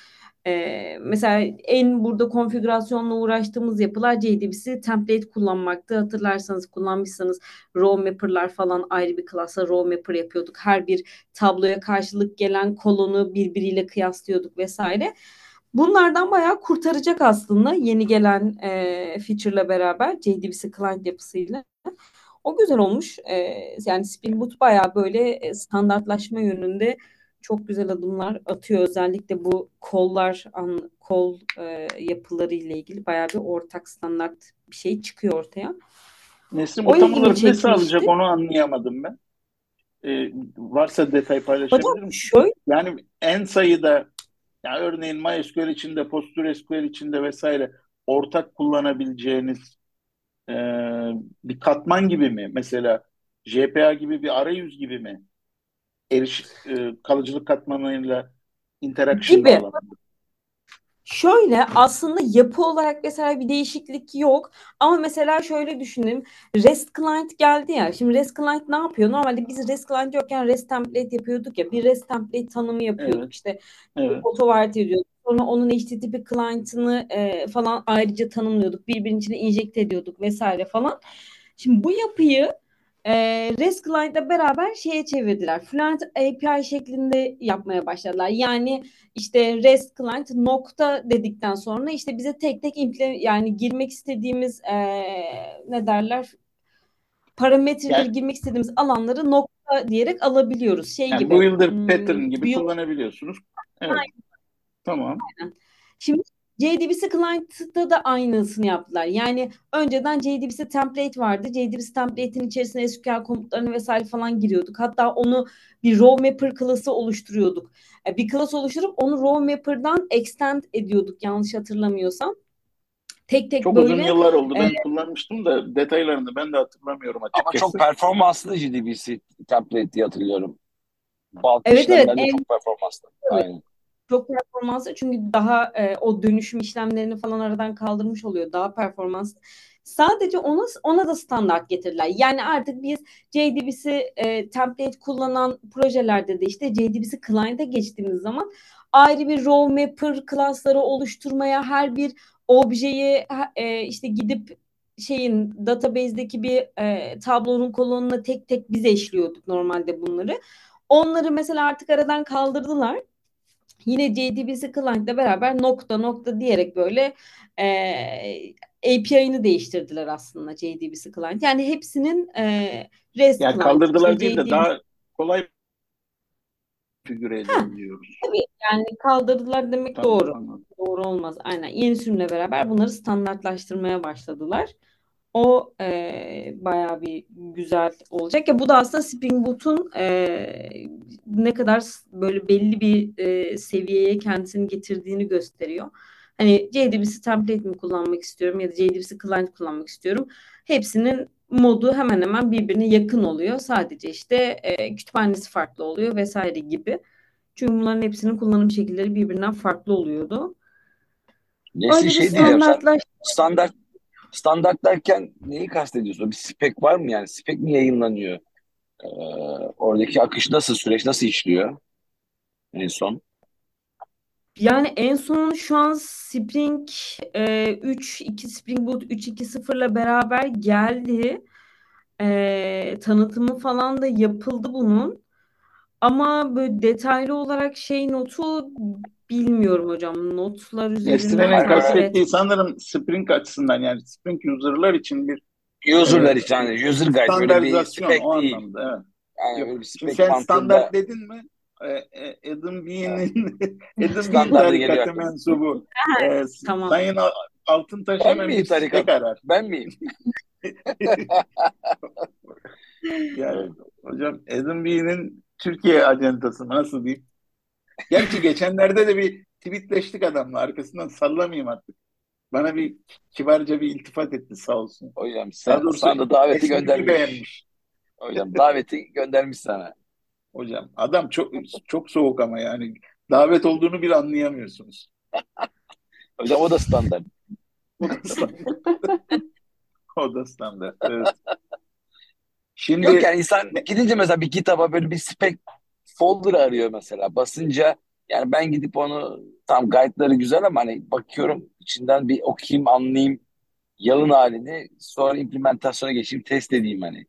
Ee, mesela en burada konfigürasyonla uğraştığımız yapılar JDBC template kullanmaktı. Hatırlarsanız kullanmışsanız row mapper'lar falan ayrı bir klasa row mapper yapıyorduk. Her bir tabloya karşılık gelen kolonu birbiriyle kıyaslıyorduk vesaire. Bunlardan bayağı kurtaracak aslında yeni gelen e, feature'la beraber JDBC client yapısıyla. O güzel olmuş. E, yani Spring Boot bayağı böyle standartlaşma yönünde çok güzel adımlar atıyor. Özellikle bu kollar, an, kol e, yapıları ile ilgili bayağı bir ortak standart bir şey çıkıyor ortaya. Nesrin bu tam olarak ne sağlayacak onu anlayamadım ben. Ee, varsa detay paylaşabilir misin? Şöyle, yani en sayıda yani örneğin MySQL içinde, PostgreSQL içinde vesaire ortak kullanabileceğiniz e, bir katman gibi mi? Mesela JPA gibi bir arayüz gibi mi? Eriş e, kalıcılık katmanıyla interaction gibi. Şöyle aslında yapı olarak mesela bir değişiklik yok. Ama mesela şöyle düşünelim. REST client geldi ya. Şimdi REST client ne yapıyor? Normalde biz REST client yokken REST template yapıyorduk ya. Bir REST template tanımı yapıyorduk. Evet. işte evet. auto ediyorduk. Sonra onun HTTP client'ını e, falan ayrıca tanımlıyorduk. Birbirinin içine injekte ediyorduk vesaire falan. Şimdi bu yapıyı e, REST Client'la beraber şeye çevirdiler. Fluent API şeklinde yapmaya başladılar. Yani işte REST Client nokta dedikten sonra işte bize tek tek yani girmek istediğimiz e, ne derler parametreleri yani, girmek istediğimiz alanları nokta diyerek alabiliyoruz. Şey yani gibi. Builder hmm, pattern gibi build... kullanabiliyorsunuz. Evet. Aynen. Tamam. Aynen. Şimdi JDBC Client'ta da aynısını yaptılar. Yani önceden JDBC template vardı. JDBC template'in içerisine SQL komutlarını vesaire falan giriyorduk. Hatta onu bir row mapper klası oluşturuyorduk. E, bir klas oluşturup onu row mapper'dan extend ediyorduk yanlış hatırlamıyorsam. Tek tek çok böyle. Çok uzun yıllar oldu. Ben e, kullanmıştım da detaylarını ben de hatırlamıyorum açıkçası. Ama çok performanslı JDBC template diye hatırlıyorum. Bulk evet evet. En, çok performanslı. Aynen çok performanslı çünkü daha e, o dönüşüm işlemlerini falan aradan kaldırmış oluyor. Daha performanslı. Sadece ona ona da standart getirdiler. Yani artık biz JDBC e, template kullanan projelerde de işte JDBC client'e geçtiğimiz zaman ayrı bir row mapper klasları oluşturmaya her bir objeyi e, işte gidip şeyin database'deki bir e, tablonun kolonuna tek tek biz eşliyorduk normalde bunları. Onları mesela artık aradan kaldırdılar. Yine JDBC Client'le beraber nokta nokta diyerek böyle e, API'ını değiştirdiler aslında JDBC Client. Yani hepsinin e, REST yani client, kaldırdılar işte değil de JDBC daha kolay figüre edebiliyoruz. Tabii yani kaldırdılar demek Tamam, doğru. anladım. Doğru olmaz. Aynen. Yeni sürümle beraber bunları standartlaştırmaya başladılar. O e, bayağı bir güzel olacak. Ya bu da aslında Spring Boot'un e, ne kadar böyle belli bir e, seviyeye kendisini getirdiğini gösteriyor. Hani JDBC template mi kullanmak istiyorum ya da JDBC client kullanmak istiyorum. Hepsinin modu hemen hemen birbirine yakın oluyor. Sadece işte e, kütüphanesi farklı oluyor vesaire gibi. Çünkü bunların hepsinin kullanım şekilleri birbirinden farklı oluyordu. Nesli şey standartlaş standart standart derken neyi kastediyorsun? Bir spek var mı yani? Spek mi yayınlanıyor? Ee, oradaki akış nasıl, süreç nasıl işliyor en son? Yani en son şu an Spring e, 3, 2 Spring Boot 3.2.0 ile beraber geldi. E, tanıtımı falan da yapıldı bunun. Ama böyle detaylı olarak şey notu bilmiyorum hocam. Notlar üzerinden Nesli'nin kastettiği sanırım Spring açısından yani Spring user'lar için bir User'lar e, için hani user guide böyle bir spek o değil. anlamda. Evet. Yani Yok. bir spek sen mantığında standart dedin mi? E, e, Adam ha, Bean'in Adam geliyor tarikatı mensubu e, Tamam. Sayın Al- Altıntaş Ben hemen miyim bir tarikat? arar. Ben miyim? Yani Evet. hocam Adam Bean'in Türkiye ajandası mı? nasıl diyeyim? Gerçi geçenlerde de bir tweetleştik adamla arkasından sallamayayım artık. Bana bir kibarca bir iltifat etti sağ olsun. Hocam sen, doğrusu sana da daveti göndermiş. beğenmiş. Hocam daveti göndermiş sana. Hocam adam çok çok soğuk ama yani davet olduğunu bile anlayamıyorsunuz. Hocam o da standart. O da standart. O da standart. Evet. Yok Şimdi yani insan gidince mesela bir kitaba böyle bir spec folder arıyor mesela. Basınca yani ben gidip onu tam guide'ları güzel ama hani bakıyorum içinden bir okuyayım anlayayım yalın halini sonra implementasyona geçeyim test edeyim hani.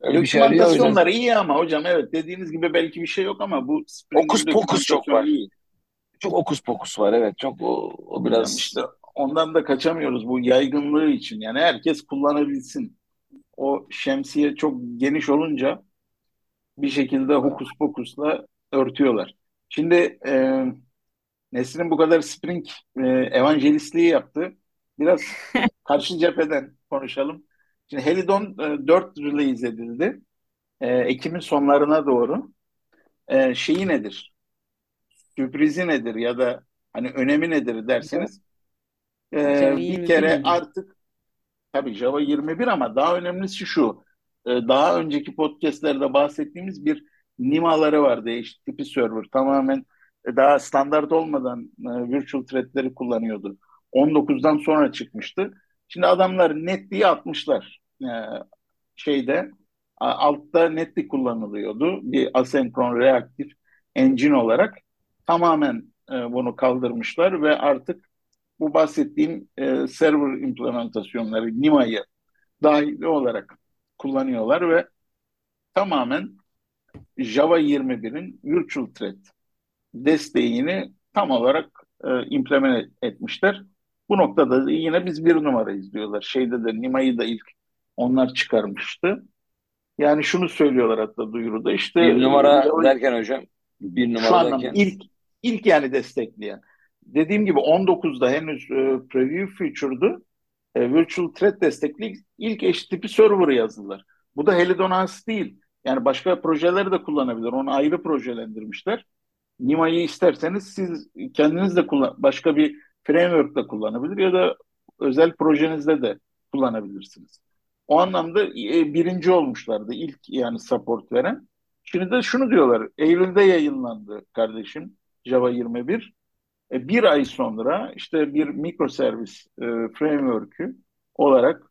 Öyle bir şey arıyor dokümantasyonlar iyi ama hocam evet dediğiniz gibi belki bir şey yok ama bu Spring'in okus pokus çok var. iyi. Çok okus pokus var evet çok o, o biraz işte ondan da kaçamıyoruz bu yaygınlığı için. Yani herkes kullanabilsin. O şemsiye çok geniş olunca bir şekilde hokus pokusla örtüyorlar. Şimdi e, Nesrin bu kadar Spring e, evangelistliği yaptı. Biraz karşı cepheden konuşalım. Şimdi Helidon e, 4 release edildi. E, Ekim'in sonlarına doğru. E, şeyi nedir? Sürprizi nedir ya da hani önemi nedir derseniz e, bir 21 kere artık tabii Java 21 ama daha önemlisi şu. E, daha önceki podcastlerde bahsettiğimiz bir NIMA'ları vardı. HTTP server tamamen e, daha standart olmadan e, virtual thread'leri kullanıyordu. 19'dan sonra çıkmıştı. Şimdi adamlar netliği atmışlar. E, şeyde altta netlik kullanılıyordu. Bir asenkron reaktif engine olarak tamamen e, bunu kaldırmışlar ve artık bu bahsettiğim e, server implementasyonları NIMA'yı dahili olarak kullanıyorlar ve tamamen Java 21'in virtual thread desteğini tam olarak e, implement etmişler. Bu noktada da yine biz bir numarayız diyorlar. Şeyde de NIMA'yı da ilk onlar çıkarmıştı. Yani şunu söylüyorlar hatta duyuruda işte bir e, numara Java derken hocam bir şu numara anlamda derken ilk ilk yani destekleyen. Dediğim gibi 19'da henüz e, preview feature'du. E, Virtual Thread destekli ilk HTTP server'ı yazdılar. Bu da Helidon has değil. Yani başka projeleri de kullanabilir. Onu ayrı projelendirmişler. Nima'yı isterseniz siz kendiniz de kullan başka bir framework'ta kullanabilir ya da özel projenizde de kullanabilirsiniz. O anlamda e, birinci olmuşlardı ilk yani support veren. Şimdi de şunu diyorlar. Eylül'de yayınlandı kardeşim Java 21. E, bir ay sonra işte bir mikroservis e, framework'ü olarak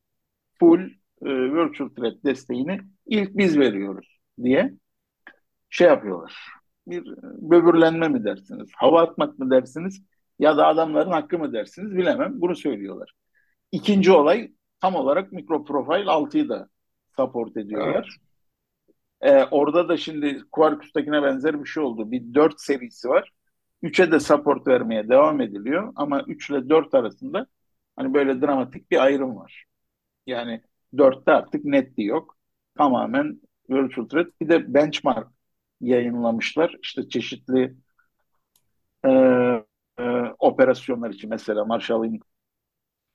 full e, virtual thread desteğini ilk biz veriyoruz diye şey yapıyorlar. Bir böbürlenme mi dersiniz, hava atmak mı dersiniz ya da adamların hakkı mı dersiniz bilemem. Bunu söylüyorlar. İkinci olay tam olarak mikroprofil 6'yı da support ediyorlar. Ee, orada da şimdi Quarkus'takine benzer bir şey oldu. Bir 4 serisi var. 3'e de support vermeye devam ediliyor ama 3 ile 4 arasında hani böyle dramatik bir ayrım var. Yani 4'te artık net yok. Tamamen virtual thread. Bir de benchmark yayınlamışlar. İşte çeşitli e, e, operasyonlar için mesela Marshall'ın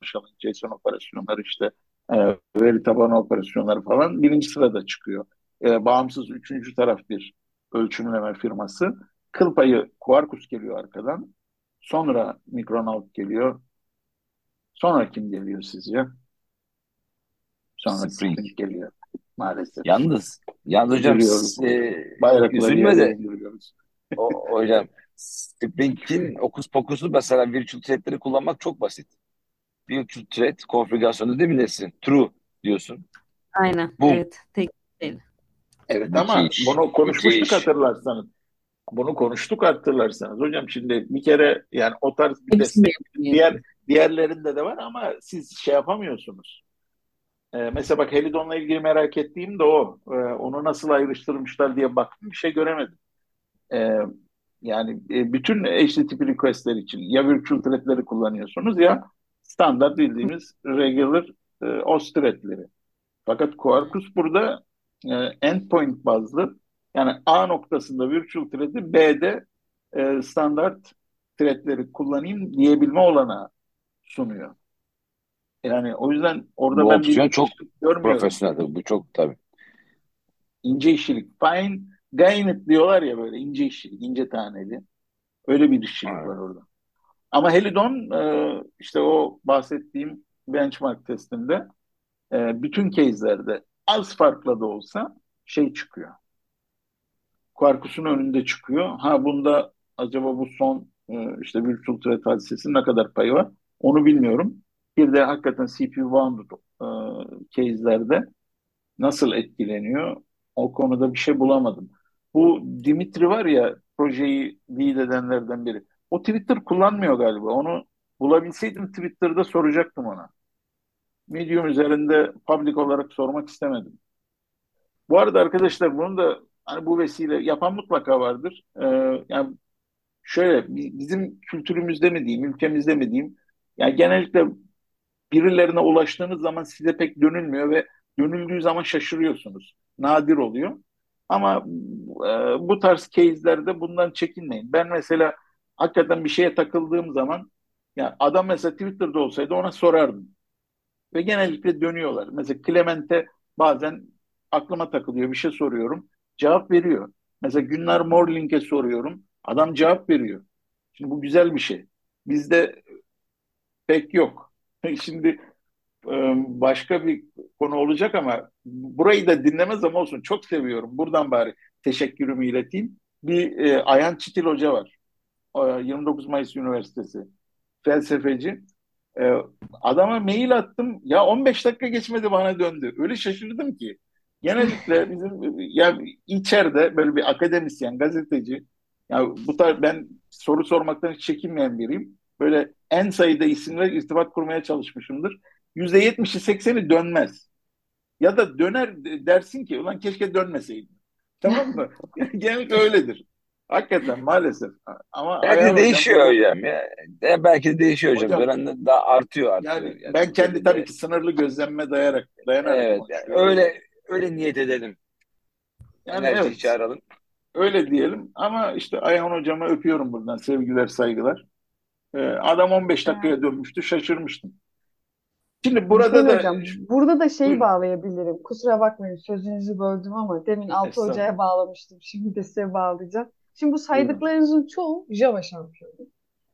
Marshall'ın JSON operasyonları işte e, veri tabanı operasyonları falan birinci sırada çıkıyor. E, bağımsız üçüncü taraf bir ölçümleme firması. Kıl payı Quarkus geliyor arkadan. Sonra Micronaut geliyor. Sonra kim geliyor sizce? Sonra Spring. Spring geliyor maalesef. Yalnız, yalnız hocam e, Bayrakları üzülme de indiriyoruz. o, hocam Spring'in okus pokusu mesela virtual thread'leri kullanmak çok basit. Virtual thread konfigürasyonu edebilirsin. True diyorsun. Aynen. Bu Evet. Tek değil. Evet ama bunu konuşmuştuk müthiş. hatırlarsanız. Bunu konuştuk hatırlarsanız. Hocam şimdi bir kere yani o tarz bir Hepsini destek diğer diğerlerinde de var ama siz şey yapamıyorsunuz. Ee, mesela bak Helidon'la ilgili merak ettiğim de o. Ee, onu nasıl ayrıştırmışlar diye baktım bir şey göremedim. Ee, yani e, bütün HTTP requestler için ya virtual threadleri kullanıyorsunuz ya standart bildiğimiz regular e, OS threadleri. Fakat Quarkus burada e, endpoint bazlı yani A noktasında virtual thread'i B'de e, standart threadleri kullanayım diyebilme olanağı sunuyor. Yani o yüzden orada bu ben bir çok görmüyorum. profesyonel. Bu çok tabii. İnce işçilik. Fine grained diyorlar ya böyle ince işçilik, ince taneli. Öyle bir işçilik Evet. var orada. Ama Helidon e, işte o bahsettiğim benchmark testinde e, bütün case'lerde az farkla da olsa şey çıkıyor. Quarkus'un önünde çıkıyor. Ha bunda acaba bu son e, işte virtual thread hadisesinin ne kadar payı var? Onu bilmiyorum. Bir de hakikaten CPU bound e, case'lerde nasıl etkileniyor? O konuda bir şey bulamadım. Bu Dimitri var ya projeyi lead edenlerden biri. O Twitter kullanmıyor galiba. Onu bulabilseydim Twitter'da soracaktım ona. Medium üzerinde public olarak sormak istemedim. Bu arada arkadaşlar bunu da hani bu vesile yapan mutlaka vardır. Ee, yani şöyle bi- bizim kültürümüzde mi diyeyim, ülkemizde mi diyeyim? Yani genellikle birilerine ulaştığınız zaman size pek dönülmüyor ve dönüldüğü zaman şaşırıyorsunuz. Nadir oluyor. Ama e, bu tarz case'lerde bundan çekinmeyin. Ben mesela hakikaten bir şeye takıldığım zaman ya adam mesela Twitter'da olsaydı ona sorardım. Ve genellikle dönüyorlar. Mesela Clemente bazen aklıma takılıyor bir şey soruyorum. Cevap veriyor. Mesela Günler Morling'e soruyorum. Adam cevap veriyor. Şimdi bu güzel bir şey. Bizde pek yok. Şimdi e, başka bir konu olacak ama burayı da dinlemez ama olsun. Çok seviyorum. Buradan bari teşekkürümü ileteyim. Bir e, Ayhan Çitil Hoca var. E, 29 Mayıs Üniversitesi. Felsefeci. Adama mail attım. Ya 15 dakika geçmedi bana döndü. Öyle şaşırdım ki. Genellikle bizim ya içeride böyle bir akademisyen, gazeteci ya bu tarz ben soru sormaktan hiç çekinmeyen biriyim. Böyle en sayıda isimle irtibat kurmaya çalışmışımdır. %70'i 80'i dönmez. Ya da döner dersin ki ulan keşke dönmeseydim. Tamam mı? Genellikle öyledir. Hakikaten maalesef. Ama Belki de hocam değişiyor burada hocam ya. Ya belki de değişiyor hocam. hocam Dönemde daha artıyor artıyor. yani Yani ben kendi tabii Türkiye'de ki sınırlı gözlemime dayarak dayanarak evet yani öyle öyle niyet edelim. Yani Enerjiyi evet çağıralım. öyle diyelim ama işte Ayhan hocama öpüyorum buradan sevgiler saygılar. Ee, adam 15 Evet. dakikaya dönmüştü şaşırmıştım. Şimdi burada da Hocam, burada da şeyi buyurun bağlayabilirim. Kusura bakmayın sözünüzü böldüm ama demin Altı Hoca'ya bağlamıştım. Şimdi de size bağlayacağım. Şimdi bu buyurun. saydıklarınızın çoğu Java şampiyonu.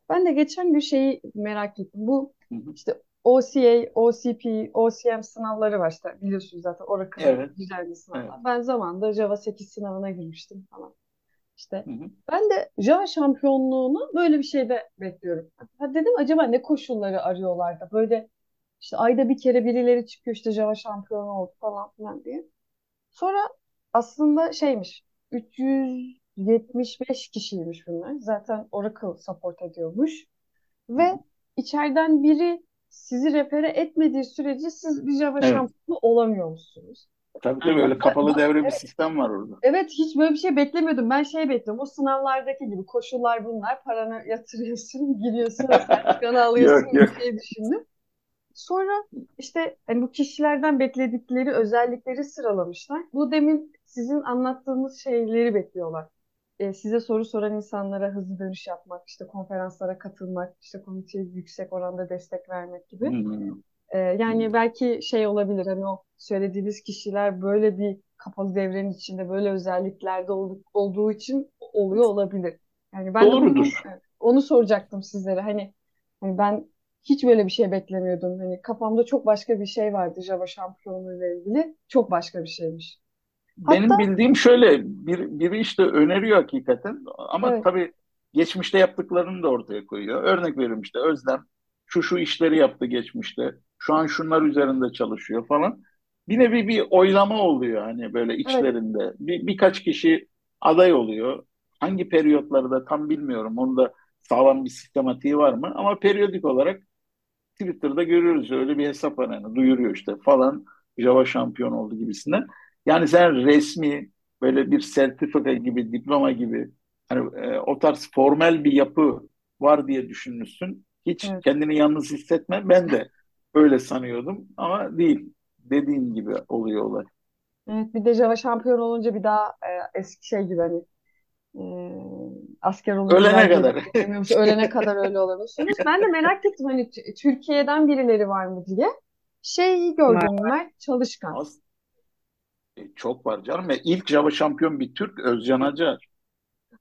Ben de geçen gün şeyi merak ettim. Bu işte OCA, OCP, OCM sınavları var işte biliyorsunuz zaten Oracle'ın Evet, düzenli evet. sınavlar. Ben zamanında Java 8 sınavına girmiştim falan. İşte Hı hı. ben de Java şampiyonluğunu böyle bir şeyde bekliyorum. Ha dedim acaba ne koşulları arıyorlar da böyle işte ayda bir kere birileri çıkıyor işte Java şampiyonu oldu falan filan diye. Sonra aslında şeymiş 375 kişiymiş bunlar. Zaten Oracle support ediyormuş. Hı Ve hı. içeriden biri sizi repere etmediği sürece siz bir Java Evet. şampiyonu olamıyormuşsunuz. Tabii tabii Aynen. öyle kapalı devre bir sistem var orada. evet hiç böyle bir şey beklemiyordum. Ben şey bekliyorum. O sınavlardaki gibi koşullar bunlar. Paranı yatırıyorsun, giriyorsun sertifikanı alıyorsun Yok yok. şey düşündüm. Sonra işte hani bu kişilerden bekledikleri özellikleri sıralamışlar. Bu demin sizin anlattığınız şeyleri bekliyorlar. E, size soru soran insanlara hızlı dönüş yapmak, işte konferanslara katılmak, işte komiteye yüksek oranda destek vermek gibi. Hmm. E, yani belki şey olabilir hani o söylediğiniz kişiler böyle bir kapalı devrenin içinde böyle özelliklerde ol- olduğu için oluyor olabilir. Yani ben Doğrudur. evet, onu soracaktım sizlere. Hani, hani ben hiç böyle bir şey beklemiyordum. Hani kafamda çok başka bir şey vardı Java şampiyonluğu ile ilgili. Çok başka bir şeymiş. Benim Hatta bildiğim şöyle bir, biri işte öneriyor hakikaten ama evet, tabii geçmişte yaptıklarını da ortaya koyuyor. Örnek veriyorum işte Özlem şu şu işleri yaptı geçmişte. Şu an şunlar üzerinde çalışıyor falan. Bir nevi bir oylama oluyor hani böyle evet, içlerinde. Bir, birkaç kişi aday oluyor. Hangi periyotlarda tam bilmiyorum. Onun da sağlam bir sistematiği var mı? Ama periyodik olarak Twitter'da görüyoruz öyle bir hesap var yani duyuruyor işte falan Java şampiyon oldu gibisinden. Yani sen resmi böyle bir sertifika gibi, diploma gibi hani e, o tarz formel bir yapı var diye düşünmüşsün. Hiç evet. kendini yalnız hissetme. Ben de öyle sanıyordum ama değil. Dediğin gibi oluyor olay. Evet, bir de Java şampiyon olunca bir daha e, eski şey gibi hani e, asker olunca Ölene kadar. gelemiyormuş. Ölene kadar öyle olabiliyorsunuz. Ben de merak ettim hani Türkiye'den birileri var mı diye. Var. gördüm Mert Çalışkan. Az, e, çok var canım. E, ilk Java şampiyon bir Türk Özcan Acar.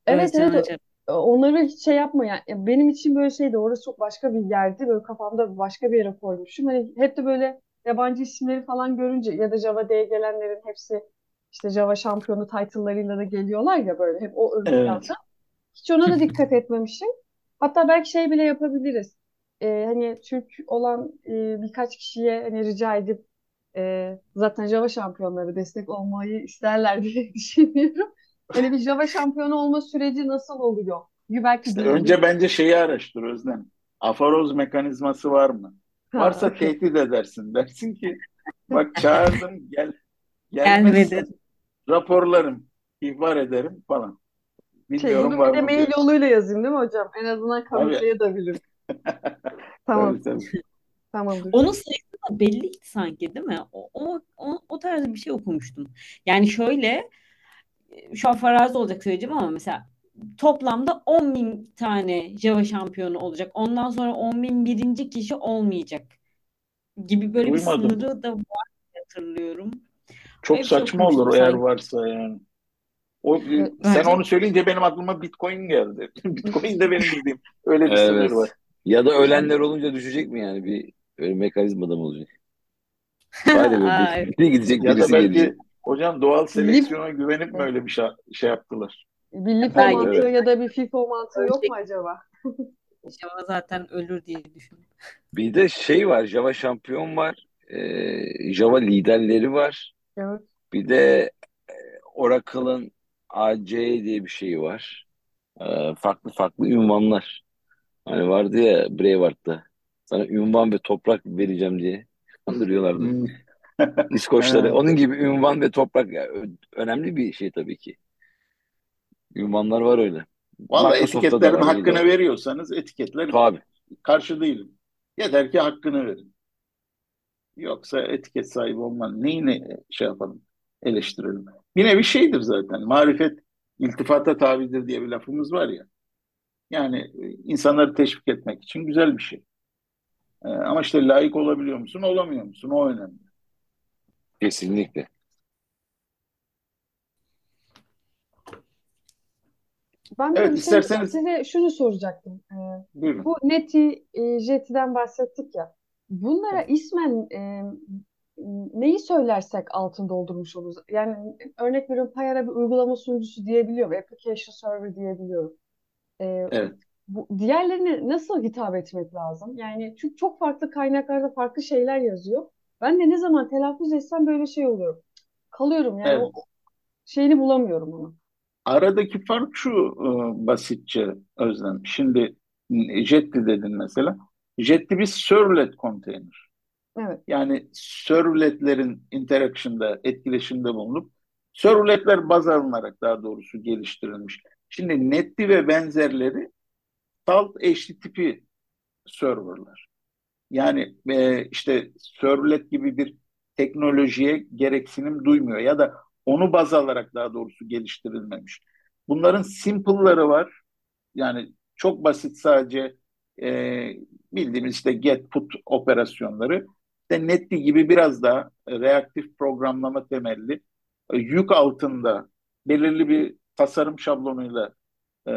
Evet Özcan evet Acar. onları hiç şey yapma yani Ya benim için böyle şeydi orası çok başka bir yerdi böyle kafamda başka bir yere koymuşum hani hep de böyle yabancı isimleri falan görünce ya da Java diye gelenlerin hepsi işte Java şampiyonu title'larıyla da geliyorlar ya böyle hep o ön Evet. hiç ona da dikkat etmemişim hatta belki şey bile yapabiliriz Ee, hani Türk olan e, birkaç kişiye hani rica edip e, zaten Java şampiyonları destek olmayı isterler diye düşünüyorum. Hani bir Java şampiyonu olma süreci nasıl oluyor? Belki İşte önce bence şeyi araştır Özlem. Aforoz mekanizması var mı? Ha, Varsa okey. tehdit edersin. Dersin ki bak çağırdım gel Gelmedi. raporlarım, ihbar ederim falan. Şey, Bilmiyorum bunu var bir de mı mail yoluyla yazayım değil mi hocam? En azından kanıtlayabilirim. Tamam, tabii tabii. tamamdır. Onun sayısı da belliydi sanki değil mi? O, o, o, o tarz bir şey okumuştum. Yani şöyle şu an farazi olacak söyleyeceğim ama mesela toplamda 10 bin tane Java şampiyonu olacak. Ondan sonra 10 bin birinci kişi olmayacak gibi böyle bir Duymadım. sınırı da var hatırlıyorum. Çok bir şey saçma olur eğer sanki. varsa yani. O, Evet, sen Bence onu söyleyince benim aklıma Bitcoin geldi. Bitcoin de benim bildiğim öyle bir sınır var. Evet. Ya da ölenler olunca düşecek mi yani? Bir öyle mekanizmada mı olacak? Böyle bir, biri gidecek Ya da birisi gelecek. belki hocam doğal lip, seleksiyona güvenip mi öyle bir şey, şey yaptılar? bir Belki mantığı Evet. ya da bir FIFO mantığı yok mu acaba? Java zaten ölür diye düşünüyorum. Bir de şey var. Java şampiyon var. Ee, Java liderleri var. Evet. Bir de Oracle'ın AC diye bir şey var. Ee, farklı farklı ünvanlar. Hani vardı ya Braveheart'ta. Sana ünvan ve toprak vereceğim diye kandırıyorlardı. Hmm. İskoçları. Onun gibi ünvan ve toprak ya, ö- önemli bir şey tabii ki. Ünvanlar var öyle. Valla etiketlerin hakkını var. veriyorsanız etiketler Tabii. karşı değilim. Yeter ki hakkını verin. Yoksa etiket sahibi olman neyini şey yapalım, eleştirelim. Yine bir şeydir zaten. Marifet iltifata tabidir diye bir lafımız var ya. Yani e, insanları teşvik etmek için güzel bir şey. Ee, ama işte layık olabiliyor musun, olamıyor musun? O önemli. Kesinlikle. Ben de Evet, şey isterseniz size şunu soracaktım. Ee, buyurun. bu Neti, e, Jet'iden bahsettik ya. Bunlara Evet. ismen e, neyi söylersek altın doldurmuş oluruz. Yani örnek veriyorum Payara bir uygulama sunucusu diyebiliyorum. Application server diyebiliyorum. Ee, Evet. Bu, diğerlerine nasıl hitap etmek lazım? Yani çünkü çok farklı kaynaklarda farklı şeyler yazıyor. Ben de ne zaman telaffuz etsem böyle şey oluyorum. Kalıyorum yani Evet. o şeyini bulamıyorum onu. Aradaki fark şu e, basitçe Özlem. Şimdi e, Jetty dedin mesela. Jetty bir servlet container. Evet. Yani servletlerin interaction'da, etkileşimde bulunup servletler baz alınarak daha doğrusu geliştirilmiş. Şimdi Netty ve benzerleri salt HTTP serverlar. Yani e, işte servlet gibi bir teknolojiye gereksinim duymuyor ya da onu baz alarak daha doğrusu geliştirilmemiş. Bunların simple'ları var. Yani çok basit sadece e, bildiğimiz işte get put operasyonları. İşte Netty gibi biraz daha reaktif programlama temelli e, yük altında belirli bir tasarım şablonuyla e,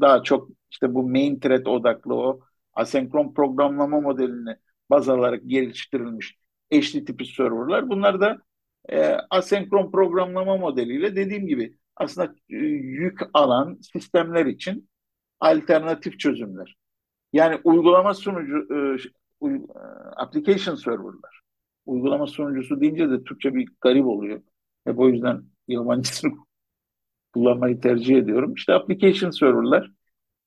daha çok işte bu main thread odaklı o asenkron programlama modelini baz alarak geliştirilmiş HTTP serverlar. Bunlar da e, asenkron programlama modeliyle dediğim gibi aslında e, yük alan sistemler için alternatif çözümler. Yani uygulama sunucu, e, e, application serverlar. Uygulama sunucusu deyince de Türkçe bir garip oluyor. Hep o yüzden yabancısını kullanmayı tercih ediyorum. İşte application serverlar,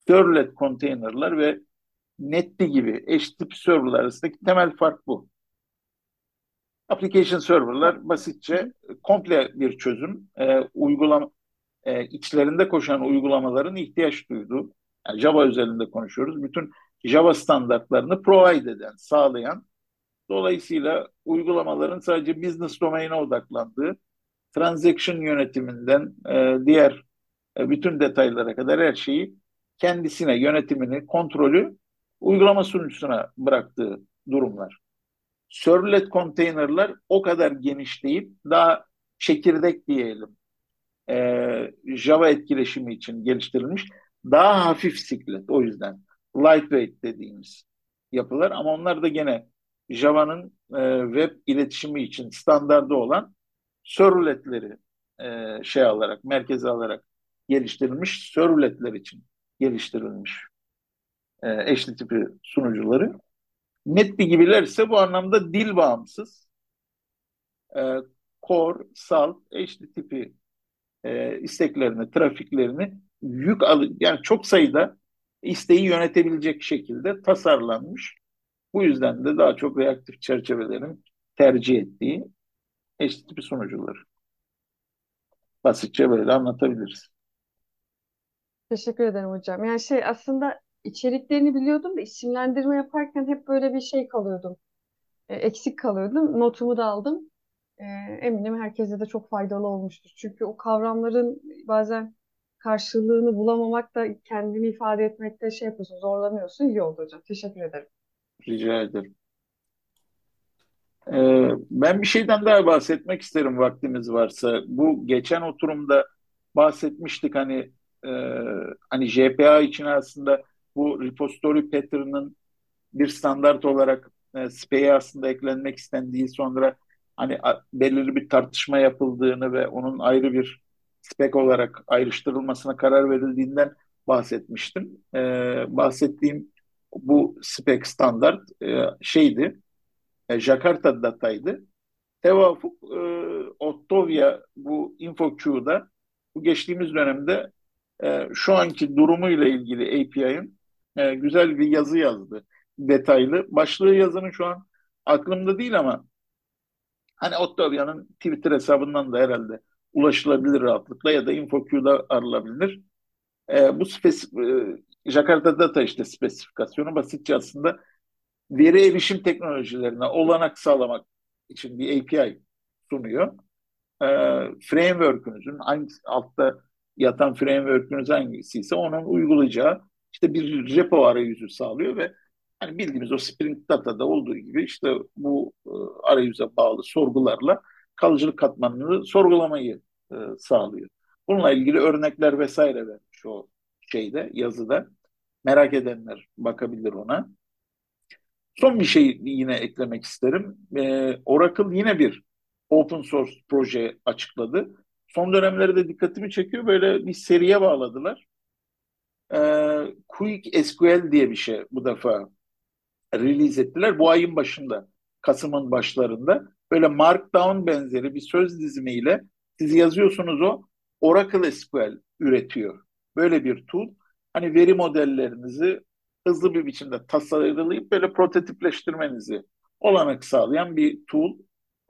servlet containerlar ve Netty gibi HTTP serverlar arasındaki temel fark bu. Application serverlar basitçe komple bir çözüm. E, uygulama e, içlerinde koşan uygulamaların ihtiyaç duyduğu, yani Java özelinde konuşuyoruz. Bütün Java standartlarını provide eden, sağlayan, dolayısıyla uygulamaların sadece business domain'e odaklandığı, transaction yönetiminden e, diğer e, bütün detaylara kadar her şeyi kendisine yönetimini, kontrolü uygulama sunucusuna bıraktığı durumlar. Servlet container'lar o kadar geniş değil, daha çekirdek diyelim. Ee, Java etkileşimi için geliştirilmiş. Daha hafif siklet o yüzden. Lightweight dediğimiz yapılar ama onlar da gene Java'nın e, web iletişimi için standardı olan servletleri e, şey alarak, merkeze alarak geliştirilmiş servletler için geliştirilmiş e, HTTP sunucuları. Netby gibiler ise bu anlamda dil bağımsız. E, Core, Salt, HTTP e, isteklerini, trafiklerini yük al yani çok sayıda isteği yönetebilecek şekilde tasarlanmış. Bu yüzden de daha çok reaktif çerçevelerin tercih ettiği HTTP sunucuları. Basitçe böyle anlatabiliriz. Teşekkür ederim hocam. Yani şey aslında içeriklerini biliyordum da isimlendirme yaparken hep böyle bir şey kalıyordum. E, eksik kalıyordum. Notumu da aldım. E, eminim herkese de çok faydalı olmuştur. Çünkü o kavramların bazen karşılığını bulamamak da kendini ifade etmekte şey yapıyorsun, zorlanıyorsun. İyi oldu hocam. Teşekkür ederim. Rica ederim. Ee, ben bir şeyden daha bahsetmek isterim vaktimiz varsa. Bu geçen oturumda bahsetmiştik hani e, hani JPA için aslında bu repository pattern'ın bir standart olarak e, SPA'ya aslında eklenmek istendiği sonra hani a- belirli bir tartışma yapıldığını ve onun ayrı bir spec olarak ayrıştırılmasına karar verildiğinden bahsetmiştim. E, bahsettiğim bu spec standart e, şeydi, e, Jakarta'daydı. Tevafuk e, Ottovia bu InfoQ'da bu geçtiğimiz dönemde e, şu anki durumuyla ilgili API'ın e, güzel bir yazı yazdı. Detaylı. Başlığı yazının şu an aklımda değil ama hani Ottovia'nın Twitter hesabından da herhalde ulaşılabilir rahatlıkla ya da InfoQ'da arılabilir. E, bu spesif, e, Jakarta Data işte spesifikasyonu basitçe aslında veri erişim teknolojilerine olanak sağlamak için bir API sunuyor. E, framework'ünüzün hangi altta yatan framework'ünüz hangisi ise onun uygulayacağı işte bir repo arayüzü sağlıyor ve hani bildiğimiz o Spring Data'da olduğu gibi işte bu e, arayüze bağlı sorgularla kalıcılık katmanını sorgulamayı e, sağlıyor. Bununla ilgili örnekler vesaire vermiş o şeyde yazıda. Merak edenler bakabilir ona. Son bir şey yine eklemek isterim. Ee, Oracle yine bir open source proje açıkladı. Son dönemlerde dikkatimi çekiyor. Böyle bir seriye bağladılar. Ee, Quick SQL diye bir şey bu defa release ettiler. Bu ayın başında, Kasım'ın başlarında. Böyle Markdown benzeri bir söz dizimiyle siz yazıyorsunuz o Oracle SQL üretiyor. Böyle bir tool. Hani veri modellerinizi hızlı bir biçimde tasarlayıp böyle prototipleştirmenizi olanak sağlayan bir tool.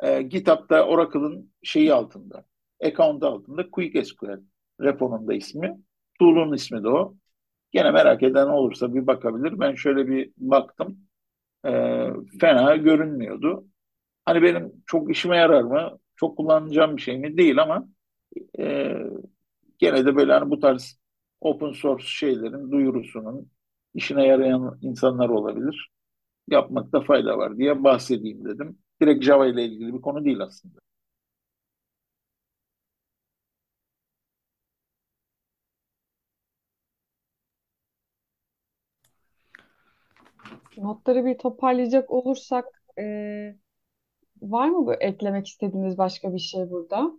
E, GitHub'da Oracle'ın şeyi altında, account altında Quick SQL reponun da ismi. Tool'un ismi de o. Gene merak eden olursa bir bakabilir. Ben şöyle bir baktım. E, fena görünmüyordu. Hani benim çok işime yarar mı? Çok kullanacağım bir şey mi? Değil ama e, gene de böyle hani bu tarz open source şeylerin duyurusunun işine yarayan insanlar olabilir. Yapmakta fayda var diye bahsedeyim dedim. Direkt Java ile ilgili bir konu değil aslında. Notları bir toparlayacak olursak e, var mı bu eklemek istediğiniz başka bir şey burada?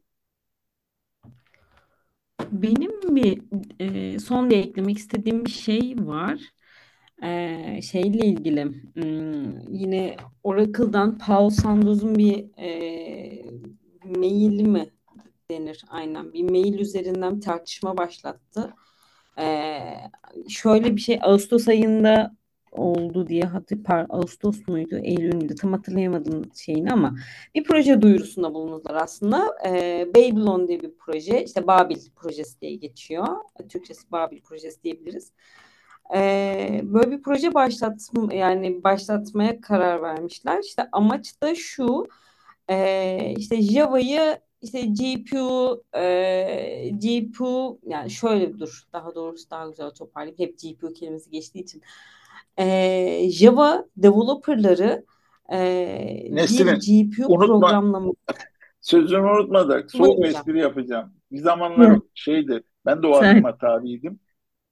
Benim bir e, son bir eklemek istediğim bir şey var. E, şeyle ilgili hmm, yine Oracle'dan Paul Sandoz'un bir e, maili mi denir aynen bir mail üzerinden tartışma başlattı. E, şöyle bir şey Ağustos ayında oldu diye hatırlıyorum. Ağustos muydu, Eylül müydü tam hatırlayamadım şeyini ama bir proje duyurusunda bulundular aslında. Ee, Babylon diye bir proje, işte Babil projesi diye geçiyor. Türkçesi Babil projesi diyebiliriz. Ee, böyle bir proje başlatma yani başlatmaya karar vermişler. İşte amaç da şu, e, işte Java'yı işte GPU, e, GPU yani şöyle dur daha doğrusu daha güzel toparlayayım. Hep GPU kelimesi geçtiği için e, Java developerları e, Nesrin, bir GPU unutma, programlama sözünü unutmadık. Soğuk espri yapacağım. Bir zamanlar Hı. şeydi, ben de o aklıma tabiydim.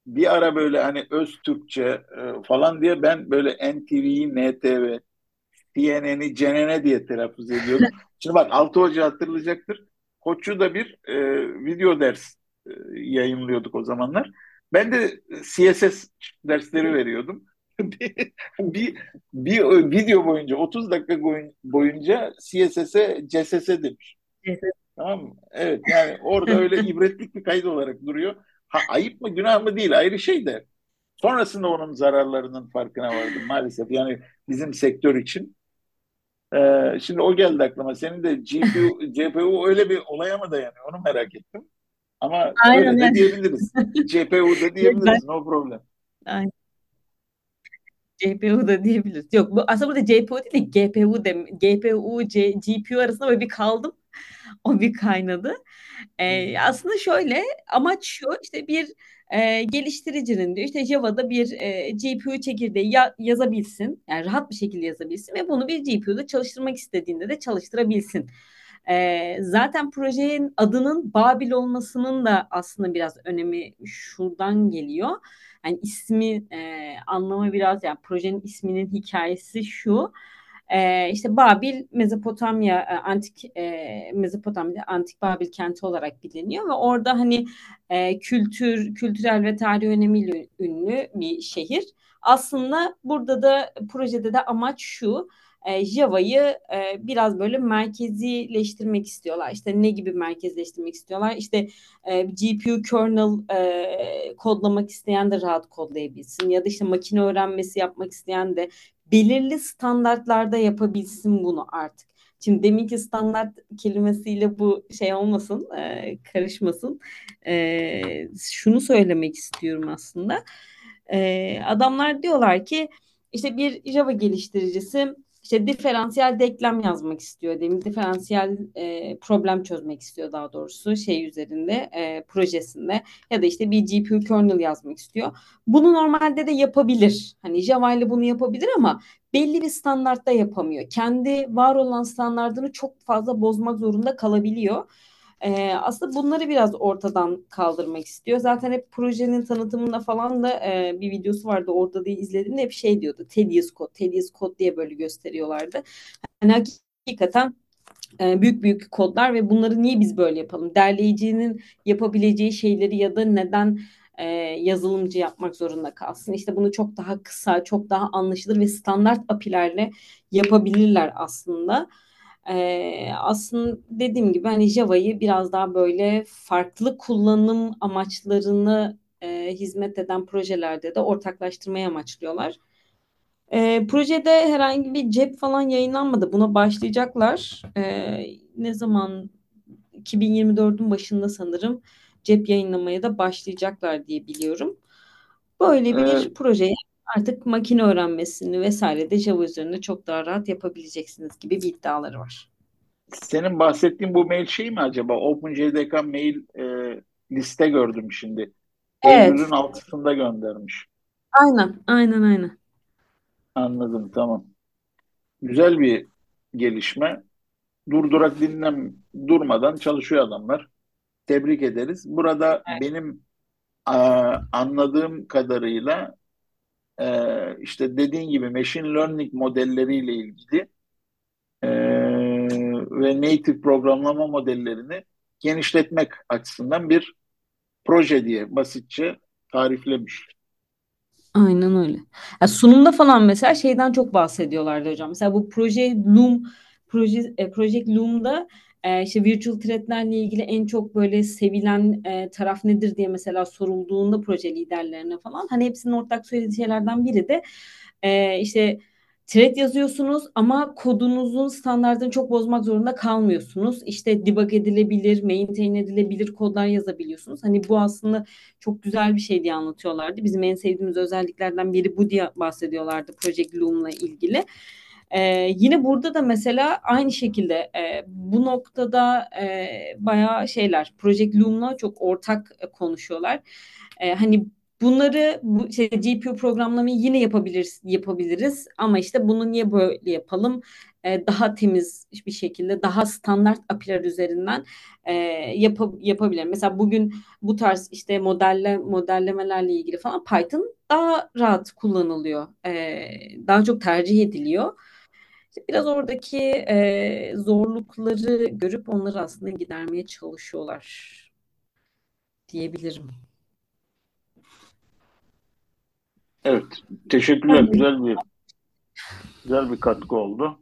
Bir ara böyle hani öz Türkçe e, falan diye ben böyle NTV'yi, NTV, CNN'i, CNN diye telaffuz ediyordum. Şimdi bak Altı Hoca hatırlayacaktır. Koçu'da bir e, video ders e, yayınlıyorduk o zamanlar. Ben de CSS dersleri veriyordum. bir, bir, bir video boyunca 30 dakika boyun- boyunca CSS'e CSS demiş. Tamam mı? Evet yani orada öyle ibretlik bir kayıt olarak duruyor. Ha, ayıp mı günah mı değil ayrı şey de. Sonrasında onun zararlarının farkına vardım maalesef. Yani bizim sektör için. Ee, şimdi o geldi aklıma. Senin de GPU, CPU öyle bir olaya mı dayanıyor? Onu merak ettim. Ama Aynen, öyle de diyebiliriz. GPU da diyebiliriz. No problem. Aynen. GPU da diyebiliriz. Yok bu aslında burada GPU değil de GPU de GPU C, GPU arasında böyle bir kaldım. O bir kaynadı. Ee, aslında şöyle amaç şu işte bir e, geliştiricinin diyor işte Java'da bir e, GPU çekirdeği ya- yazabilsin. Yani rahat bir şekilde yazabilsin ve bunu bir GPU'da çalıştırmak istediğinde de çalıştırabilsin. Ee, zaten projenin adının Babil olmasının da aslında biraz önemi şuradan geliyor. Yani ismi e, anlamı biraz yani projenin isminin hikayesi şu. E, işte Babil Mezopotamya e, antik e, Mezopotamya antik Babil kenti olarak biliniyor ve orada hani e, kültür kültürel ve tarihi önemiyle ünlü bir şehir. Aslında burada da projede de amaç şu e, Java'yı e, biraz böyle merkezileştirmek istiyorlar. İşte ne gibi merkezleştirmek istiyorlar? İşte e, GPU kernel e, kodlamak isteyen de rahat kodlayabilsin ya da işte makine öğrenmesi yapmak isteyen de belirli standartlarda yapabilsin bunu artık. Şimdi deminki standart kelimesiyle bu şey olmasın, e, karışmasın. E, şunu söylemek istiyorum aslında. E, adamlar diyorlar ki işte bir Java geliştiricisi işte diferansiyel denklem yazmak istiyor demin diferansiyel e, problem çözmek istiyor daha doğrusu şey üzerinde e, projesinde ya da işte bir GPU kernel yazmak istiyor. Bunu normalde de yapabilir. Hani Java ile bunu yapabilir ama belli bir standartta yapamıyor. Kendi var olan standartını çok fazla bozmak zorunda kalabiliyor. E, aslında bunları biraz ortadan kaldırmak istiyor. Zaten hep projenin tanıtımında falan da e, bir videosu vardı orada da izledim de hep şey diyordu. Tedious Code, Tedious Code diye böyle gösteriyorlardı. Hani hakikaten büyük büyük kodlar ve bunları niye biz böyle yapalım? Derleyicinin yapabileceği şeyleri ya da neden e, yazılımcı yapmak zorunda kalsın? İşte bunu çok daha kısa, çok daha anlaşılır ve standart API'lerle yapabilirler aslında. E, aslında dediğim gibi hani Java'yı biraz daha böyle farklı kullanım amaçlarını e, hizmet eden projelerde de ortaklaştırmaya amaçlıyorlar. E, projede herhangi bir cep falan yayınlanmadı. Buna başlayacaklar. E, ne zaman 2024'ün başında sanırım cep yayınlamaya da başlayacaklar diye biliyorum. Böyle bir Ee, projeye artık makine öğrenmesini vesaire de Java üzerinde çok daha rahat yapabileceksiniz gibi bir iddiaları var. senin bahsettiğin bu mail şey mi acaba? OpenJDK mail e, liste gördüm şimdi. Evet. Eylül'ün altısında göndermiş. Aynen, aynen, aynen. Anladım, tamam. Güzel bir gelişme. Durdurak dinlem durmadan çalışıyor adamlar. Tebrik ederiz. Burada Evet. benim a, anladığım kadarıyla e, işte dediğin gibi machine learning modelleriyle ilgili e, ve native programlama modellerini genişletmek açısından bir proje diye basitçe tariflemiş. Aynen öyle. Ya sunumda falan mesela şeyden çok bahsediyorlardı hocam. Mesela bu proje Loom proje e, Project Loom'da e, işte virtual thread'lerle ilgili en çok böyle sevilen e, taraf nedir diye mesela sorulduğunda proje liderlerine falan hani hepsinin ortak söylediği şeylerden biri de e, işte thread yazıyorsunuz ama kodunuzun standartını çok bozmak zorunda kalmıyorsunuz. İşte debug edilebilir, maintain edilebilir kodlar yazabiliyorsunuz. Hani bu aslında çok güzel bir şey diye anlatıyorlardı. Bizim en sevdiğimiz özelliklerden biri bu diye bahsediyorlardı Project Loom'la ilgili. Ee, yine burada da mesela aynı şekilde e, bu noktada e, bayağı şeyler Project Loom'la çok ortak e, konuşuyorlar. E, hani bunları bu şey, GPU programlamayı yine yapabiliriz yapabiliriz ama işte bunu niye böyle yapalım? E, daha temiz bir şekilde daha standart API'ler üzerinden e, yap yapabilirim. Mesela bugün bu tarz işte modelle modellemelerle ilgili falan Python daha rahat kullanılıyor. E, daha çok tercih ediliyor. İşte biraz oradaki e, zorlukları görüp onları aslında gidermeye çalışıyorlar diyebilirim. Evet, teşekkürler. Ben Güzel bir güzel bir katkı oldu.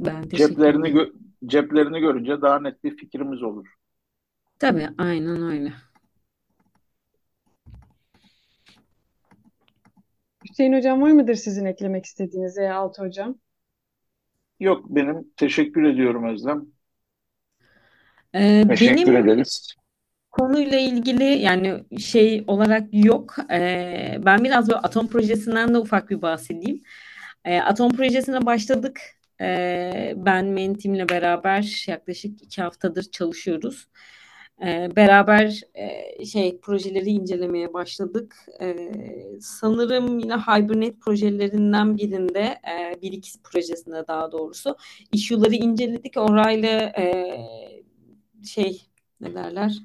ben Ceplerini gö- ceplerini görünce daha net bir fikrimiz olur. Tabii aynen öyle. Hüseyin Hocam var mıdır sizin eklemek istediğiniz veya Altı Hocam? Yok benim teşekkür ediyorum Özlem. Ee, Teşekkür benim ederiz. konuyla ilgili yani şey olarak yok. Ee, ben biraz böyle atom projesinden de ufak bir bahsedeyim. Ee, atom projesine başladık. Ee, ben Mentim'le beraber yaklaşık iki haftadır çalışıyoruz. Ee, beraber e, şey projeleri incelemeye başladık. Ee, sanırım yine Hibernate projelerinden birinde, e, bir iki projesinde daha doğrusu issue'ları inceledik. Orayla e, şey ne derler?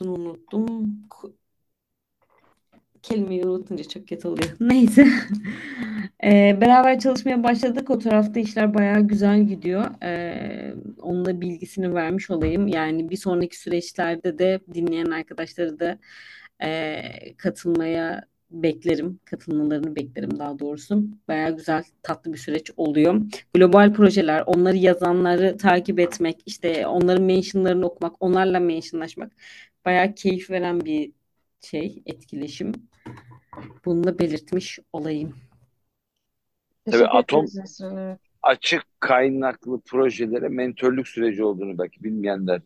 Bunu unuttum. Kelimeyi unutunca çok kötü oluyor. Neyse. Ee, beraber çalışmaya başladık. O tarafta işler bayağı güzel gidiyor. Ee, onun da bilgisini vermiş olayım. Yani bir sonraki süreçlerde de dinleyen arkadaşları da e, katılmaya beklerim. Katılmalarını beklerim daha doğrusu. Bayağı güzel, tatlı bir süreç oluyor. Global projeler, onları yazanları takip etmek, işte onların mentionlarını okumak, onlarla mentionlaşmak bayağı keyif veren bir şey, etkileşim. Bunu da belirtmiş olayım. Tabii Teşekkür atom ederiz Nesrin. Evet. açık kaynaklı projelere mentörlük süreci olduğunu belki bilmeyenler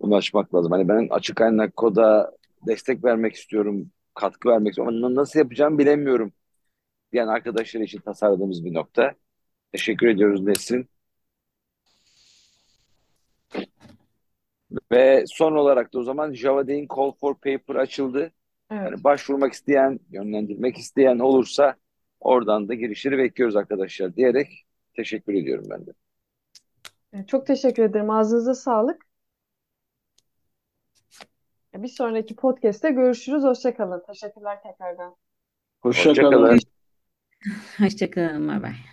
ulaşmak lazım. Hani ben açık kaynak koda destek vermek istiyorum, katkı vermek istiyorum ama nasıl yapacağımı bilemiyorum diyen arkadaşlar için tasarladığımız bir nokta. Teşekkür ediyoruz Nesrin. Ve son olarak da o zaman Java Day'in Call for Paper açıldı. Evet. Hani başvurmak isteyen, yönlendirmek isteyen olursa oradan da girişleri bekliyoruz arkadaşlar diyerek teşekkür ediyorum ben de. Çok teşekkür ederim. Ağzınıza sağlık. Bir sonraki podcast'te görüşürüz. Hoşça kalın. Teşekkürler tekrardan. Hoşça Hoşça kalın. kalın. Hoşçakalın. Bay bay.